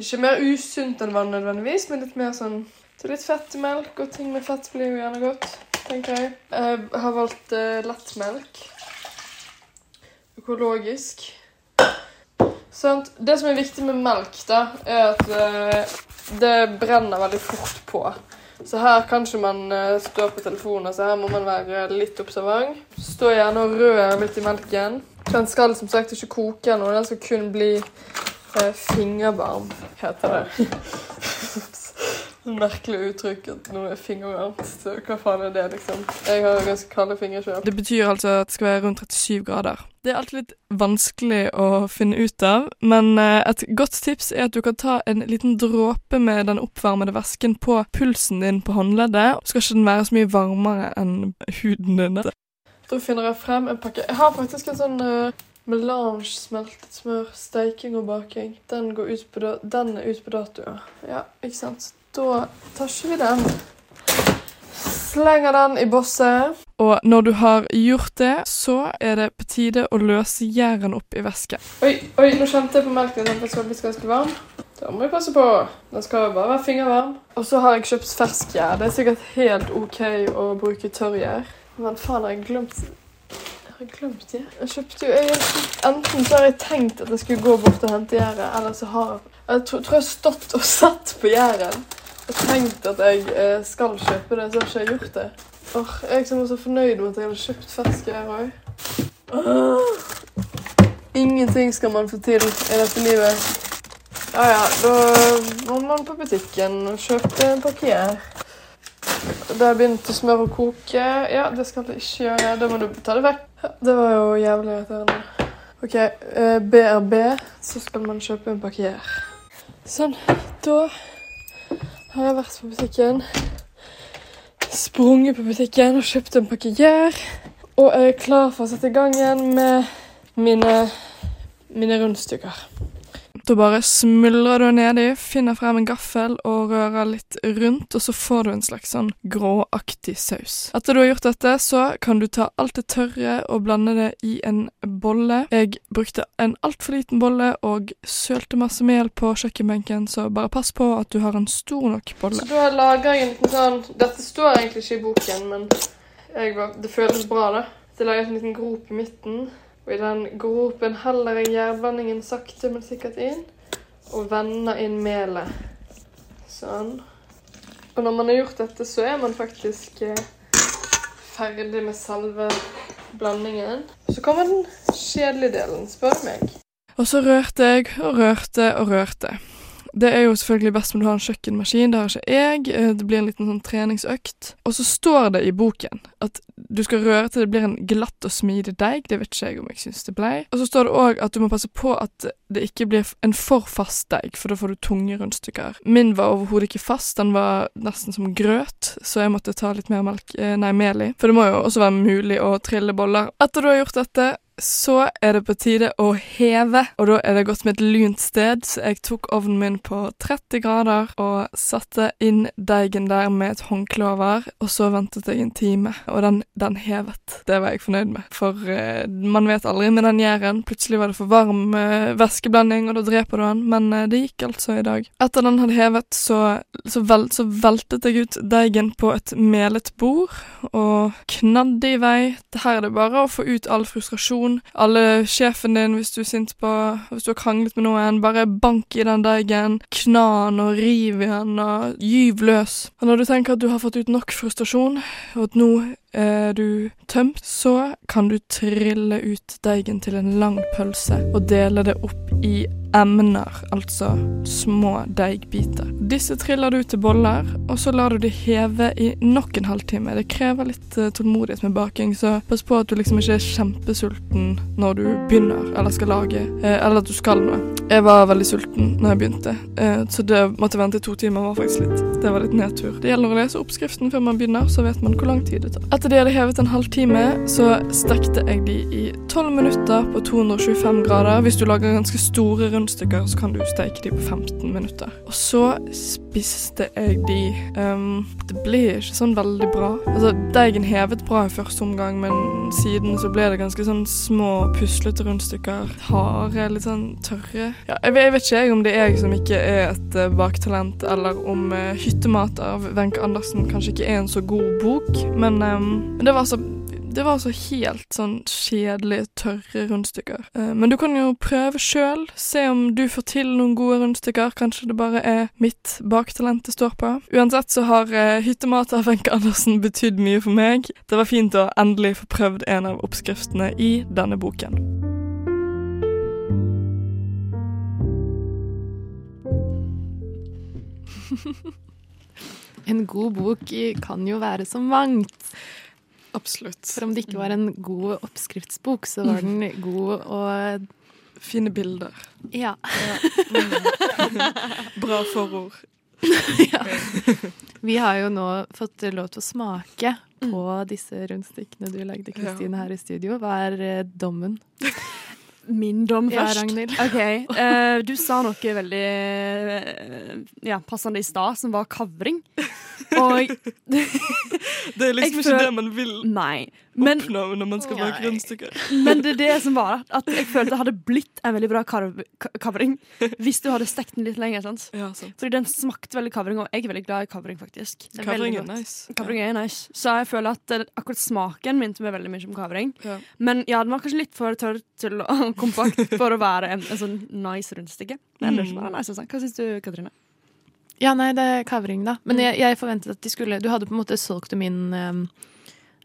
G: ikke mer usunt enn vann nødvendigvis, men litt mer sånn så litt fett i melk, og ting med fett blir jo gjerne godt, tenker jeg. Jeg har valgt uh, lettmelk. Økologisk. Sant? Det som er viktig med melk, da, er at uh, det brenner veldig fort på. Så her kan ikke man uh, stå på telefonen, så her må man være litt observant. Stå gjerne og rør litt i melken. Den skal som sagt ikke koke noe, den skal kun bli eh, fingervarm, heter det. Merkelig uttrykk at noe er fingervarmt. Hva faen er det, liksom? Jeg har ganske kalde fingre sjøl. Det betyr altså at det skal være rundt 37 grader. Det er alltid litt vanskelig å finne ut av, men eh, et godt tips er at du kan ta en liten dråpe med den oppvarmede væsken på pulsen din på håndleddet. Skal ikke den være så mye varmere enn huden din. Da finner jeg frem en pakke. Jeg har faktisk en sånn uh, melange smeltet smør, steiking og baking. Den, går ut på den er ute på dato, ja. ja. Ikke sant? Da tar ikke vi den. Slenger den i bosset. Og når du har gjort det, så er det på tide å løse gjæren opp i væske. Oi, oi, nå kjente jeg på melken at den skal bli ganske varm. Da må vi passe på. Den skal jo bare være fingervarm. Og så har jeg kjøpt fersk gjær. Det er sikkert helt OK å bruke tørrgjær. Men faen, har jeg glemt Jeg glemt det. Jeg kjøpte jo jeg, Enten så har jeg tenkt at jeg skulle gå bort og hente gjæret, eller så har jeg tror, tror jeg har stått og sett på gjæren tenkt at jeg eh, skal kjøpe det, så har ikke jeg gjort det. Åh, jeg som var så fornøyd med at jeg hadde kjøpt fersk her òg. Ingenting skal man få til i dette livet. Ja ja, da må man på butikken og kjøpe en pakke her. Da har begynt å smøre og koke. Ja, det skal jeg ikke gjøre. Da må du ta det vekk. Det var jo jævlig irriterende. OK, eh, BRB, så skal man kjøpe en pakke her. Sånn. Da har jeg vært på butikken. Sprunget på butikken og kjøpt en pakke gjær. Og er klar for å sette i gang igjen med mine, mine rundstykker. Da bare smuldrer du nedi, finner frem en gaffel og rører litt rundt, og så får du en slags sånn gråaktig saus. Etter du har gjort dette, så kan du ta alt det tørre og blande det i en bolle. Jeg brukte en altfor liten bolle og sølte masse mel på kjøkkenbenken, så bare pass på at du har en stor nok bolle. Så da lager jeg en liten sånn Dette står egentlig ikke i boken, men var, det føles bra, da. Så jeg lager en liten grop i midten. Og i den gropen heller jeg gjærblandingen sakte, men sikkert inn. Og vender inn melet. Sånn.
J: Og når man har gjort dette, så er man faktisk eh, ferdig med selve blandingen. Så kommer den kjedelige delen, spør meg.
G: Og så rørte jeg og rørte og rørte. Det er jo selvfølgelig best om du har en kjøkkenmaskin. Det har ikke jeg. Eh, Det blir en liten sånn treningsøkt. Og så står det i boken at du skal røre til det blir en glatt og smidig deig. Det vet ikke jeg om jeg syns det blei. Og så står det òg at du må passe på at det ikke blir en for fast deig, for da får du tunge rundstykker. Min var overhodet ikke fast, den var nesten som grøt, så jeg måtte ta litt mer melk, eh, nei, mel i. For det må jo også være mulig å trille boller. Etter du har gjort dette, så er det på tide å heve, og da er det gått med et lunt sted, så jeg tok ovnen min på 30 grader og satte inn deigen der med et håndkle over, og så ventet jeg en time, og den, den hevet. Det var jeg fornøyd med, for eh, man vet aldri med den gjæren. Plutselig var det for varm eh, væskeblanding, og da dreper du den, men eh, det gikk altså i dag. Etter den hadde hevet, så, så, vel, så veltet jeg ut deigen på et melet bord, og knadde i vei. Her er det bare å få ut all frustrasjon. Alle sjefen din hvis du er sint på Hvis du har kranglet med noen, bare bank i den deigen. Kna den og riv i den og gyv løs. Og når du tenker at du har fått ut nok frustrasjon, og at nå er du tømt, så kan du trille ut deigen til en lang pølse og dele det opp i emner, altså små deigbiter. Disse triller du til boller, og så lar du de heve i nok en halvtime. Det krever litt eh, tålmodighet med baking, så pass på at du liksom ikke er kjempesulten når du begynner eller skal lage, eh, eller at du skal noe. Jeg var veldig sulten når jeg begynte, eh, så det måtte vente to timer var faktisk litt Det var litt nedtur. Det gjelder å lese oppskriften før man begynner, så vet man hvor lang tid det tar. Etter de hadde hevet en halvtime, så stekte jeg de i 12 minutter på 225 grader. Hvis du lager ganske store rundstykker, så kan du steke de på 15 minutter. Og så spiste jeg de Um, Det ble ikke sånn veldig bra. Altså, Deigen hevet bra i første omgang, men siden så ble det ganske sånn små, puslete rundstykker. Harde, litt sånn tørre. Ja, jeg, vet, jeg vet ikke jeg om det er jeg som ikke er et uh, baktalent, eller om uh, 'Hyttemat' av Wenche Andersen kanskje ikke er en så god bok, men um, det var altså det var altså helt sånn kjedelige, tørre rundstykker. Eh, men du kan jo prøve sjøl, se om du får til noen gode rundstykker. Kanskje det bare er mitt baktalent det står på. Uansett så har uh, hyttemat av Wenche Andersen betydd mye for meg. Det var fint å endelig få prøvd en av oppskriftene i denne boken.
D: En god bok kan jo være så mangt.
G: Absolutt.
D: For om det ikke var en god oppskriftsbok, så var den god å
G: Fine bilder.
D: Ja.
G: Bra forord.
D: ja. Vi har jo nå fått lov til å smake på disse rundstykkene du lagde, Kristine, her i studio. Hva er eh, dommen?
F: Min dom
D: Ja,
F: først.
D: Ragnhild.
F: Ok, Uh, Du sa noe veldig uh, ja, passende i stad, som var kavring. Og
G: Det er liksom ikke det man vil
F: Nei. Men,
G: oppnå når man skal
F: Nei.
G: rundstykker.
F: men det er det som var at jeg følte det hadde blitt en veldig bra kavring hvis du hadde stekt den litt lenger. sant?
G: Ja, sant.
F: Fordi den smakte veldig kavring, og jeg er veldig glad i kavring, faktisk. Er
G: Kavring er nice.
F: Kavring er nice. Så jeg føler at eh, akkurat smaken minte meg veldig mye om kavring.
G: Ja.
F: Men ja, den var kanskje litt for tørr til å kompakt for å være en, en sånn nice rundstykke. Men ellers var det nice. altså. Hva syns du, Katrine?
D: Ja, nei, det er kavring, da. Men jeg, jeg forventet at de skulle Du hadde på en måte solgt dem inn um,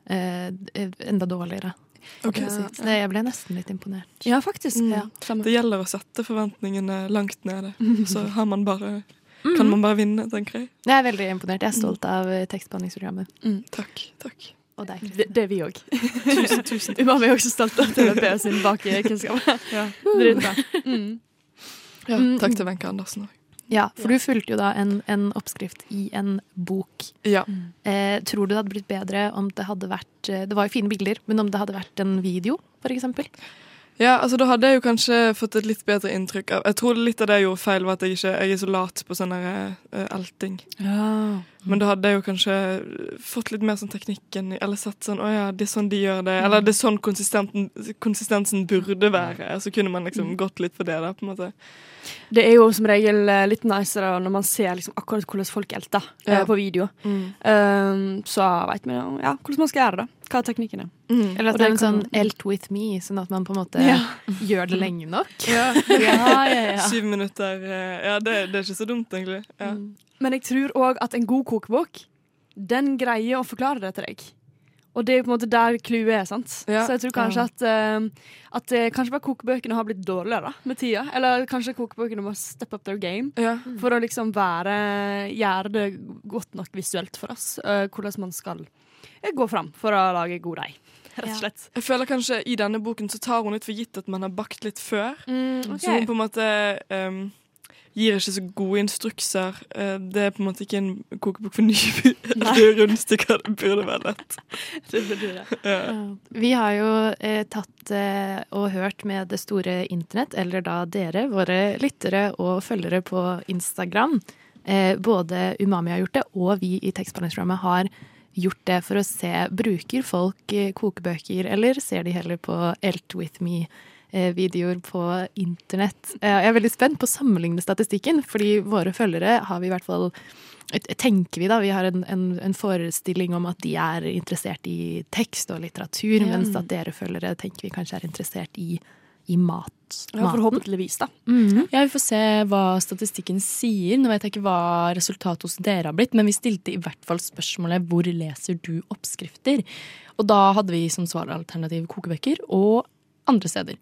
D: eh, enda dårligere. Okay. si. Så jeg ble nesten litt imponert.
F: Ja, faktisk.
G: Mm.
F: Ja.
G: Det gjelder å sette forventningene langt nede, så har man bare kan man bare vinne, tenker jeg.
D: Jeg er veldig imponert. Jeg er stolt av tekstbehandlingsprogrammet. Mm.
G: Takk. takk.
D: Og deg,
F: Det, det er vi òg.
G: Tusen, tusen
F: Umami er også stolt av TVP sin bakkunnskap.
G: Ja.
F: Mm.
G: Ja,
D: Mm.
G: takk til Wenche Andersen òg.
D: Ja, for du fulgte jo da en, en oppskrift i en bok.
G: Ja.
D: Eh, tror du det hadde blitt bedre om det hadde vært eh, Det var jo fine bilder, men om det hadde vært en video, for eksempel?
G: Ja, altså da hadde jeg jo kanskje fått et litt bedre inntrykk av Jeg tror litt av det jeg gjorde feil, var at jeg ikke jeg er så lat på sånn der, eh, elting. Men da hadde jeg jo kanskje fått litt mer sånn teknikken Eller sett sånn Å ja, det er sånn de gjør det. Eller det er sånn konsistensen burde være. Så kunne man liksom gått litt på det, da, på en måte.
F: Det er jo som regel eh, litt nicere når man ser liksom akkurat hvordan folk elter eh,
G: Ja.
F: på video. Um, så veit vi ja, hvordan man skal gjøre det. Hva er teknikken er.
D: Eller at det er en sånn elt with me, sånn at man på en måte
F: Ja.
D: gjør det lenge nok.
G: Ja.
F: Ja, ja, ja.
G: Syv minutter eh, Ja, det, det er ikke så dumt, egentlig. Ja.
F: Men jeg tror òg at en god kokebok, den greier å forklare det til deg. Og det er på en måte der clouet er. sant?
G: Ja.
F: Så jeg tror kanskje at, uh, at eh, kanskje bare kokebøkene har blitt dårligere da, med tida. Eller kanskje kokebøkene må step up their game
G: Ja.
F: for å liksom være Gjøre det godt nok visuelt for oss. Uh, hvordan man skal gå fram for å lage god deig, rett og slett.
G: Jeg føler kanskje I denne boken så tar hun litt for gitt at man har bakt litt før.
F: ok.
G: Så hun på en måte um, gir ikke så gode instrukser. Eh, det er på en måte ikke en kokebok for nye rundstykker. Det burde være lett.
F: Det burde det.
G: Ja.
D: Vi har jo eh, tatt eh, og hørt med det store internett, eller da dere, våre lyttere og følgere på Instagram. Eh, både Umami har gjort det, og vi i tekstbehandlingsprogrammet har gjort det for å se bruker folk eh, kokebøker, eller ser de heller på Elt with me-videoer på internett. Eh, Jeg er veldig spent på å sammenligne statistikken, fordi våre følgere har vi i hvert fall tenker vi da, vi har en, en, en forestilling om at de er interessert i tekst og litteratur,
F: Ja.
D: mens at dere følgere tenker vi kanskje er interessert i, i mat.
F: Ja, forhåpentligvis, da.
D: Mhm.
A: Ja, Vi får se hva statistikken sier. Nå vet jeg ikke hva resultatet hos dere har blitt, men vi stilte i hvert fall spørsmålet 'Hvor leser du oppskrifter?' Og da hadde vi som svaralternativ kokebøker og andre steder.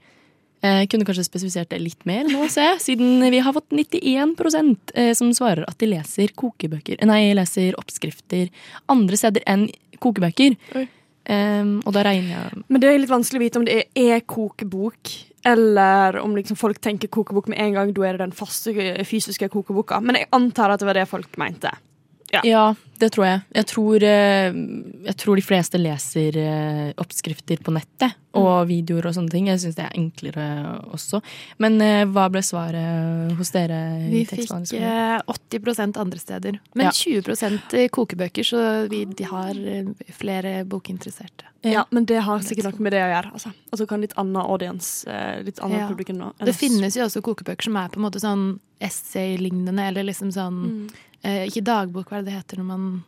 A: Jeg kunne kanskje spesifisert det litt mer nå, se, siden vi har fått 91 eh, som svarer at de leser kokebøker Nei, leser oppskrifter andre steder enn kokebøker. Um, og da regner jeg
F: Men det er litt vanskelig å vite om det er e-kokebok, eller om liksom folk tenker kokebok med en gang. Da er det den faste fysiske kokeboka. Men jeg antar at det var det folk mente. Ja.
A: Ja, det tror jeg. Jeg tror, eh, jeg tror de fleste leser eh, oppskrifter på nettet og videoer og sånne ting. Jeg syns det er enklere også. Men eh, hva ble svaret hos dere? i
D: Vi fikk eh, 80% andre steder, men
A: Ja.
D: 20% kokebøker, så vi de har eh, flere bokinteresserte.
F: Ja, men det har sikkert noe med det å gjøre. Altså, altså kan litt annen audience, eh, litt annen
D: Ja.
F: publikum nå.
D: Det finnes jo også kokebøker som er på en måte sånn essay-lignende, eller liksom sånn eh, Ikke dagbok, hva er det det heter når man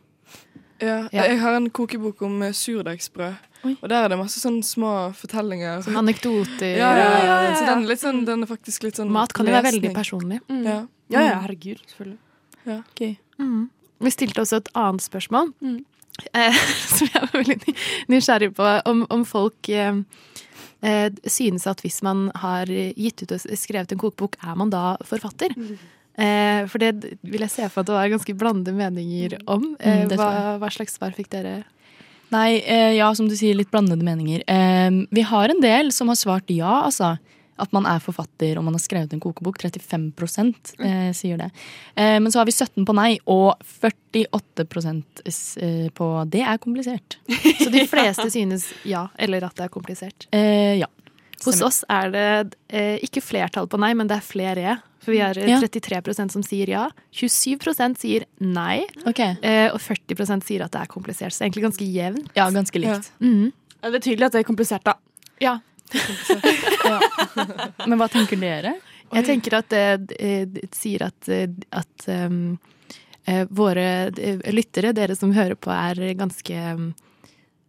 G: Ja,
D: Ja.
G: Jeg har en kokebok om eh, surdeigsbrød. Og der er det masse sånne små fortellinger.
D: Som anekdoter.
G: Ja, ja, ja,
D: Ja.
G: Så den er, litt sånn, den er faktisk litt sånn
D: Mat kan jo være veldig personlig.
F: Mm.
G: Ja.
F: Ja, ja, herregud. Selvfølgelig.
G: Ja.
D: Mm. Vi stilte også et annet spørsmål,
F: Mm.
D: eh, som jeg var veldig nysgjerrig på. Om, om folk eh, eh, synes at hvis man har gitt ut og skrevet en kokebok, er man da forfatter? Eh, for det vil jeg se for at det var ganske blandede meninger om. Eh,
A: Mm,
D: hva, hva slags svar fikk dere?
A: Nei, eh, ja, som du sier, litt blandede meninger. Eh, vi har en del som har svart ja, altså. At man er forfatter og man har skrevet en kokebok. 35 eh, sier det. Eh, men så har vi 17 på nei, og 48 s- eh, på det er komplisert.
D: Så de fleste synes ja, eller at det er komplisert.
A: Eh, ja.
D: Hos oss er det eh, ikke flertall på nei, men det er flere. For vi har eh,
A: Ja.
D: 33% som sier ja. 27 sier nei.
A: Ok.
D: Eh, og 40% sier at det er komplisert. Så egentlig ganske jevnt.
A: Ja, ganske likt.
D: Mhm.
F: Ja, Det er tydelig at det er komplisert, da.
D: Ja.
A: Men hva tenker dere?
D: Jeg tenker at det eh, det sier at, at um, eh, våre lyttere, dere som hører på, er ganske um,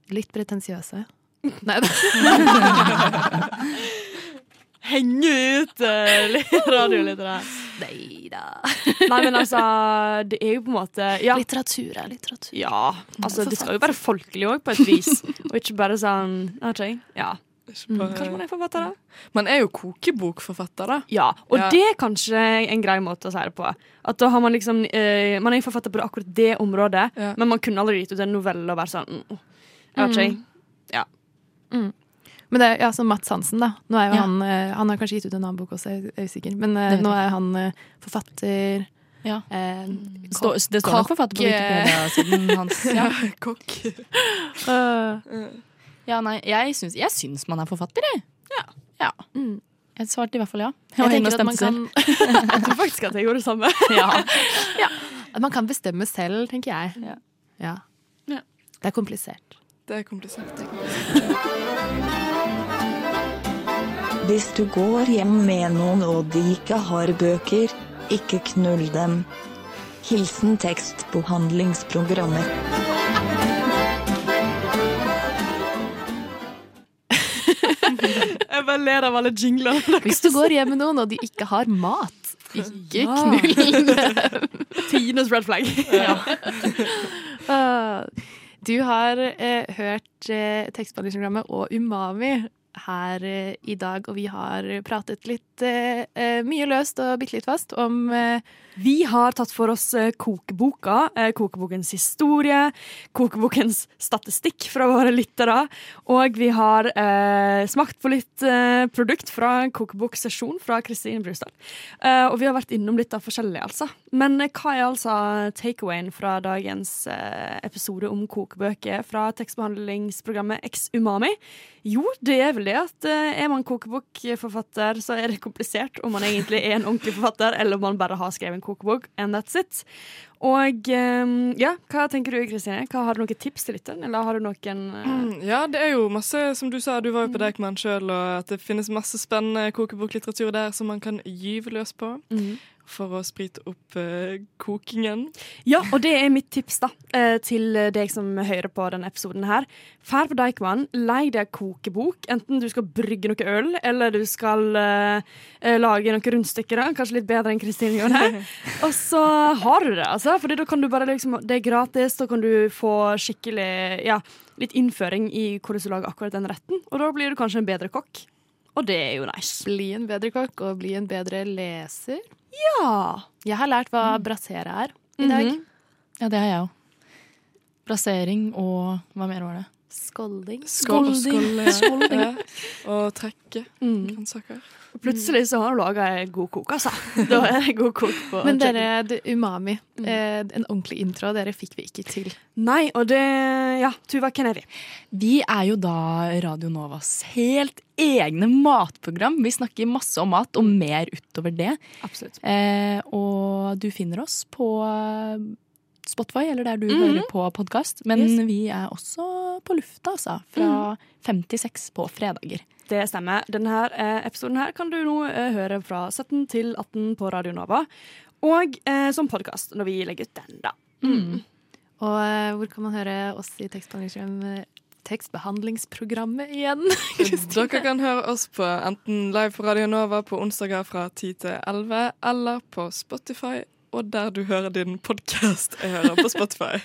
D: litt pretensiøse. Nei da.
F: Henge ut uh, radio litt der.
D: Nei da.
F: Nei, men altså, det er jo på en måte ja.
D: Litteratur er litteratur.
F: Ja, altså det skal jo være folkelig òg, på et vis. Og ikke bare sånn okay. ja.
G: Ikke bare-
F: Kanskje man er forfatter, da?
G: Man er jo kokebokforfatter, da.
F: Ja, og
G: Ja.
F: det er kanskje en grei måte å si det på. At da har Man liksom uh, Man er forfatter på akkurat det området,
G: Ja.
F: men man kunne aldri gitt ut en novelle og være sånn mm, vet ikke. Ja.
D: Men det er ja, som Mats Hansen, da. Nå er jo
A: Ja.
D: han, eh, han har kanskje gitt ut en annen bok også, jeg er usikker. Men
A: er
D: nå er han eh, forfatter.
A: Ja.
D: Eh,
A: Stå, det står nok forfatter på Wikipedia-siden hans. Ja.
G: Kokk.
D: Uh.
A: ja, nei, jeg syns, jeg syns man er forfatter, jeg. Ja.
D: mm.
A: Jeg svarte i hvert fall ja.
D: Jeg
A: jeg
D: tenker at man kan,
F: Jeg tror faktisk at jeg gjorde det samme.
A: Ja.
D: at man kan bestemme selv, tenker jeg.
A: Ja.
D: Ja.
F: Ja.
D: Det er komplisert.
G: Det er komplisert.
K: Hvis du går hjem med noen og de ikke har bøker, ikke knull dem. Hilsen tekstbehandlingsprogrammer.
F: Jeg bare ler av alle jinglene.
D: Hvis du går hjem med noen og de ikke har mat, Ikke knull dem.
F: Tines red flag.
D: Ah, Du har eh, hørt eh, tekstbehandlingsprogrammet og Umami her eh, i dag, og vi har pratet litt eh, eh, mye løst og bitte litt fast om
F: Vi har tatt for oss kokeboka, kokebokens historie, kokebokens statistikk fra våre lyttere, og vi har smakt på litt produkt fra kokeboksesjon fra Kristine Brustad. Og vi har vært innom litt av forskjellig, altså. Men eh, hva er altså takeawayen fra dagens eh, episode om kokebøker fra tekstbehandlingsprogrammet X Umami? Jo, det er vel det at eh, er man kokebokforfatter, så er det komplisert om man egentlig er en ordentlig forfatter, eller om man bare har skrevet en kokebok, and that's it. Og eh, ja, hva tenker du, Kristine? Hva Har du noen tips til lytteren, eller har du noen eh,
L: Mm, ja, det er jo masse, som du sa, du var jo på Deichman sjøl, og at det finnes masse spennende kokeboklitteratur der som man kan gyve løs på.
F: Mhm.
L: For å sprite opp uh, kokingen.
F: Ja, og det er mitt tips da, eh, til deg som hører på denne episoden her. Fær på Deichman, lei deg kokebok, enten du skal brygge noe øl, eller du skal eh, lage noen rundstykker, da. kanskje litt bedre enn Kristine gjør. Og så har du det, altså, for da kan du bare liksom, det er gratis, da kan du få skikkelig, ja, litt innføring i hvordan du lager akkurat den retten, og da blir du kanskje en bedre kokk. Og det er jo nice.
D: bli en bedre kokk og bli en bedre leser.
F: Ja.
D: Jeg har lært hva brassere er i dag.
F: Mhm.
A: Ja, det har jeg òg. Brassering, og Hva mer var det?
D: Skolding.
A: Skolding.
L: Skolding.
A: Skolding.
L: ja. Og trekke
F: Mm.
L: grønnsaker.
F: Plutselig så har hun laga ei god kok, altså. Da er det god kok på
D: Men dere, det, umami. Eh, en ordentlig intro, dere fikk vi ikke til.
F: Nei, og det Ja, Tuva, hvem er vi?
A: Vi er jo da Radio Novas helt egne matprogram. Vi snakker masse om mat, og mer utover det.
F: Absolutt.
A: Eh, og du finner oss på eh, Spotify, eller der du
F: Mhm.
A: hører på podkast. Men
F: Yes.
A: vi er også på lufta, altså. Fra fem til seks på fredager.
F: Det stemmer. Denne eh, episoden her kan du nå eh, høre fra 17 til 18 på Radio Nova. Og eh, som podkast når vi legger ut den, da.
A: Mm.
D: Og eh, hvor kan man høre oss i tekstbehandlingsprogrammet, tekstbehandlingsprogrammet igjen?
L: Dere kan høre oss på enten live på Radio Nova på onsdager fra 10 til 11, eller på Spotify, og der du hører din podkast. Jeg hører på Spotify.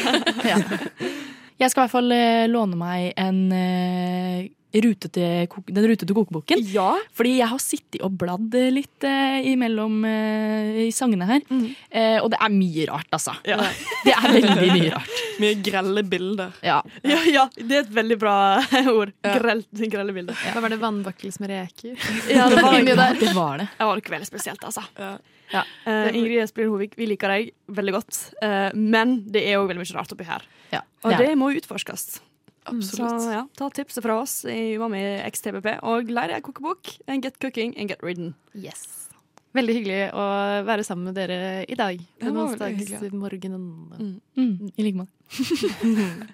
A: Ja. Jeg skal i hvert fall eh, låne meg en rute rutete, den rutete kokeboken.
F: Ja.
A: Fordi jeg har sittet og bladd eh, litt eh, imellom eh, i sangene her. Eh, og det er mye rart, altså.
F: Ja.
A: Det er veldig mye rart.
L: Mye grelle bilder.
A: Ja.
F: ja, ja, det er et veldig bra ord.
L: Ja.
F: Grell, grelle bilder.
D: Hva var det? Vannbakkels med reker?
F: Ja, det var,
D: det var,
A: Det var det.
F: det var ikke veldig spesielt, altså.
L: Ja.
A: Ja.
F: Eh, Ingrid Espelid Hovig, vi liker deg veldig godt, uh, men det er òg veldig mye rart oppi her.
A: Ja,
F: Og
A: det er
F: må utforskes.
L: Absolutt.
F: Så ja, ta tipset fra oss i Umami XTPP og lær deg kokebok. And get cooking and get ridden.
D: Yes. Veldig hyggelig å være sammen med dere i dag.
L: Hyggelig.
D: onsdagsmorgenen.
A: Mm, I like måte.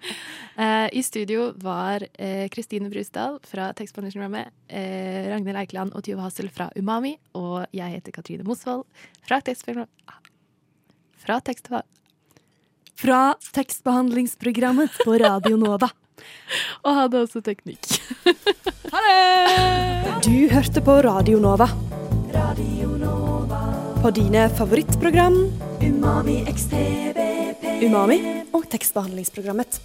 D: Eh, I studio var eh, Kristine Brusdal fra tekstbehandlingsprogrammet, eh, Ragnhild Eikeland og Tyve Hassel fra Umami, og jeg heter Katrine Mosvold fra Tekstbehandlingsprogrammet. Fra tekst...
F: Fra tekstbehandlingsprogrammet på Radio Nova.
D: Og hadde også teknikk.
F: Ha det! Du hørte på Radio Nova. Radio Nova. På dine favorittprogram Umami. Umami og tekstbehandlingsprogrammet.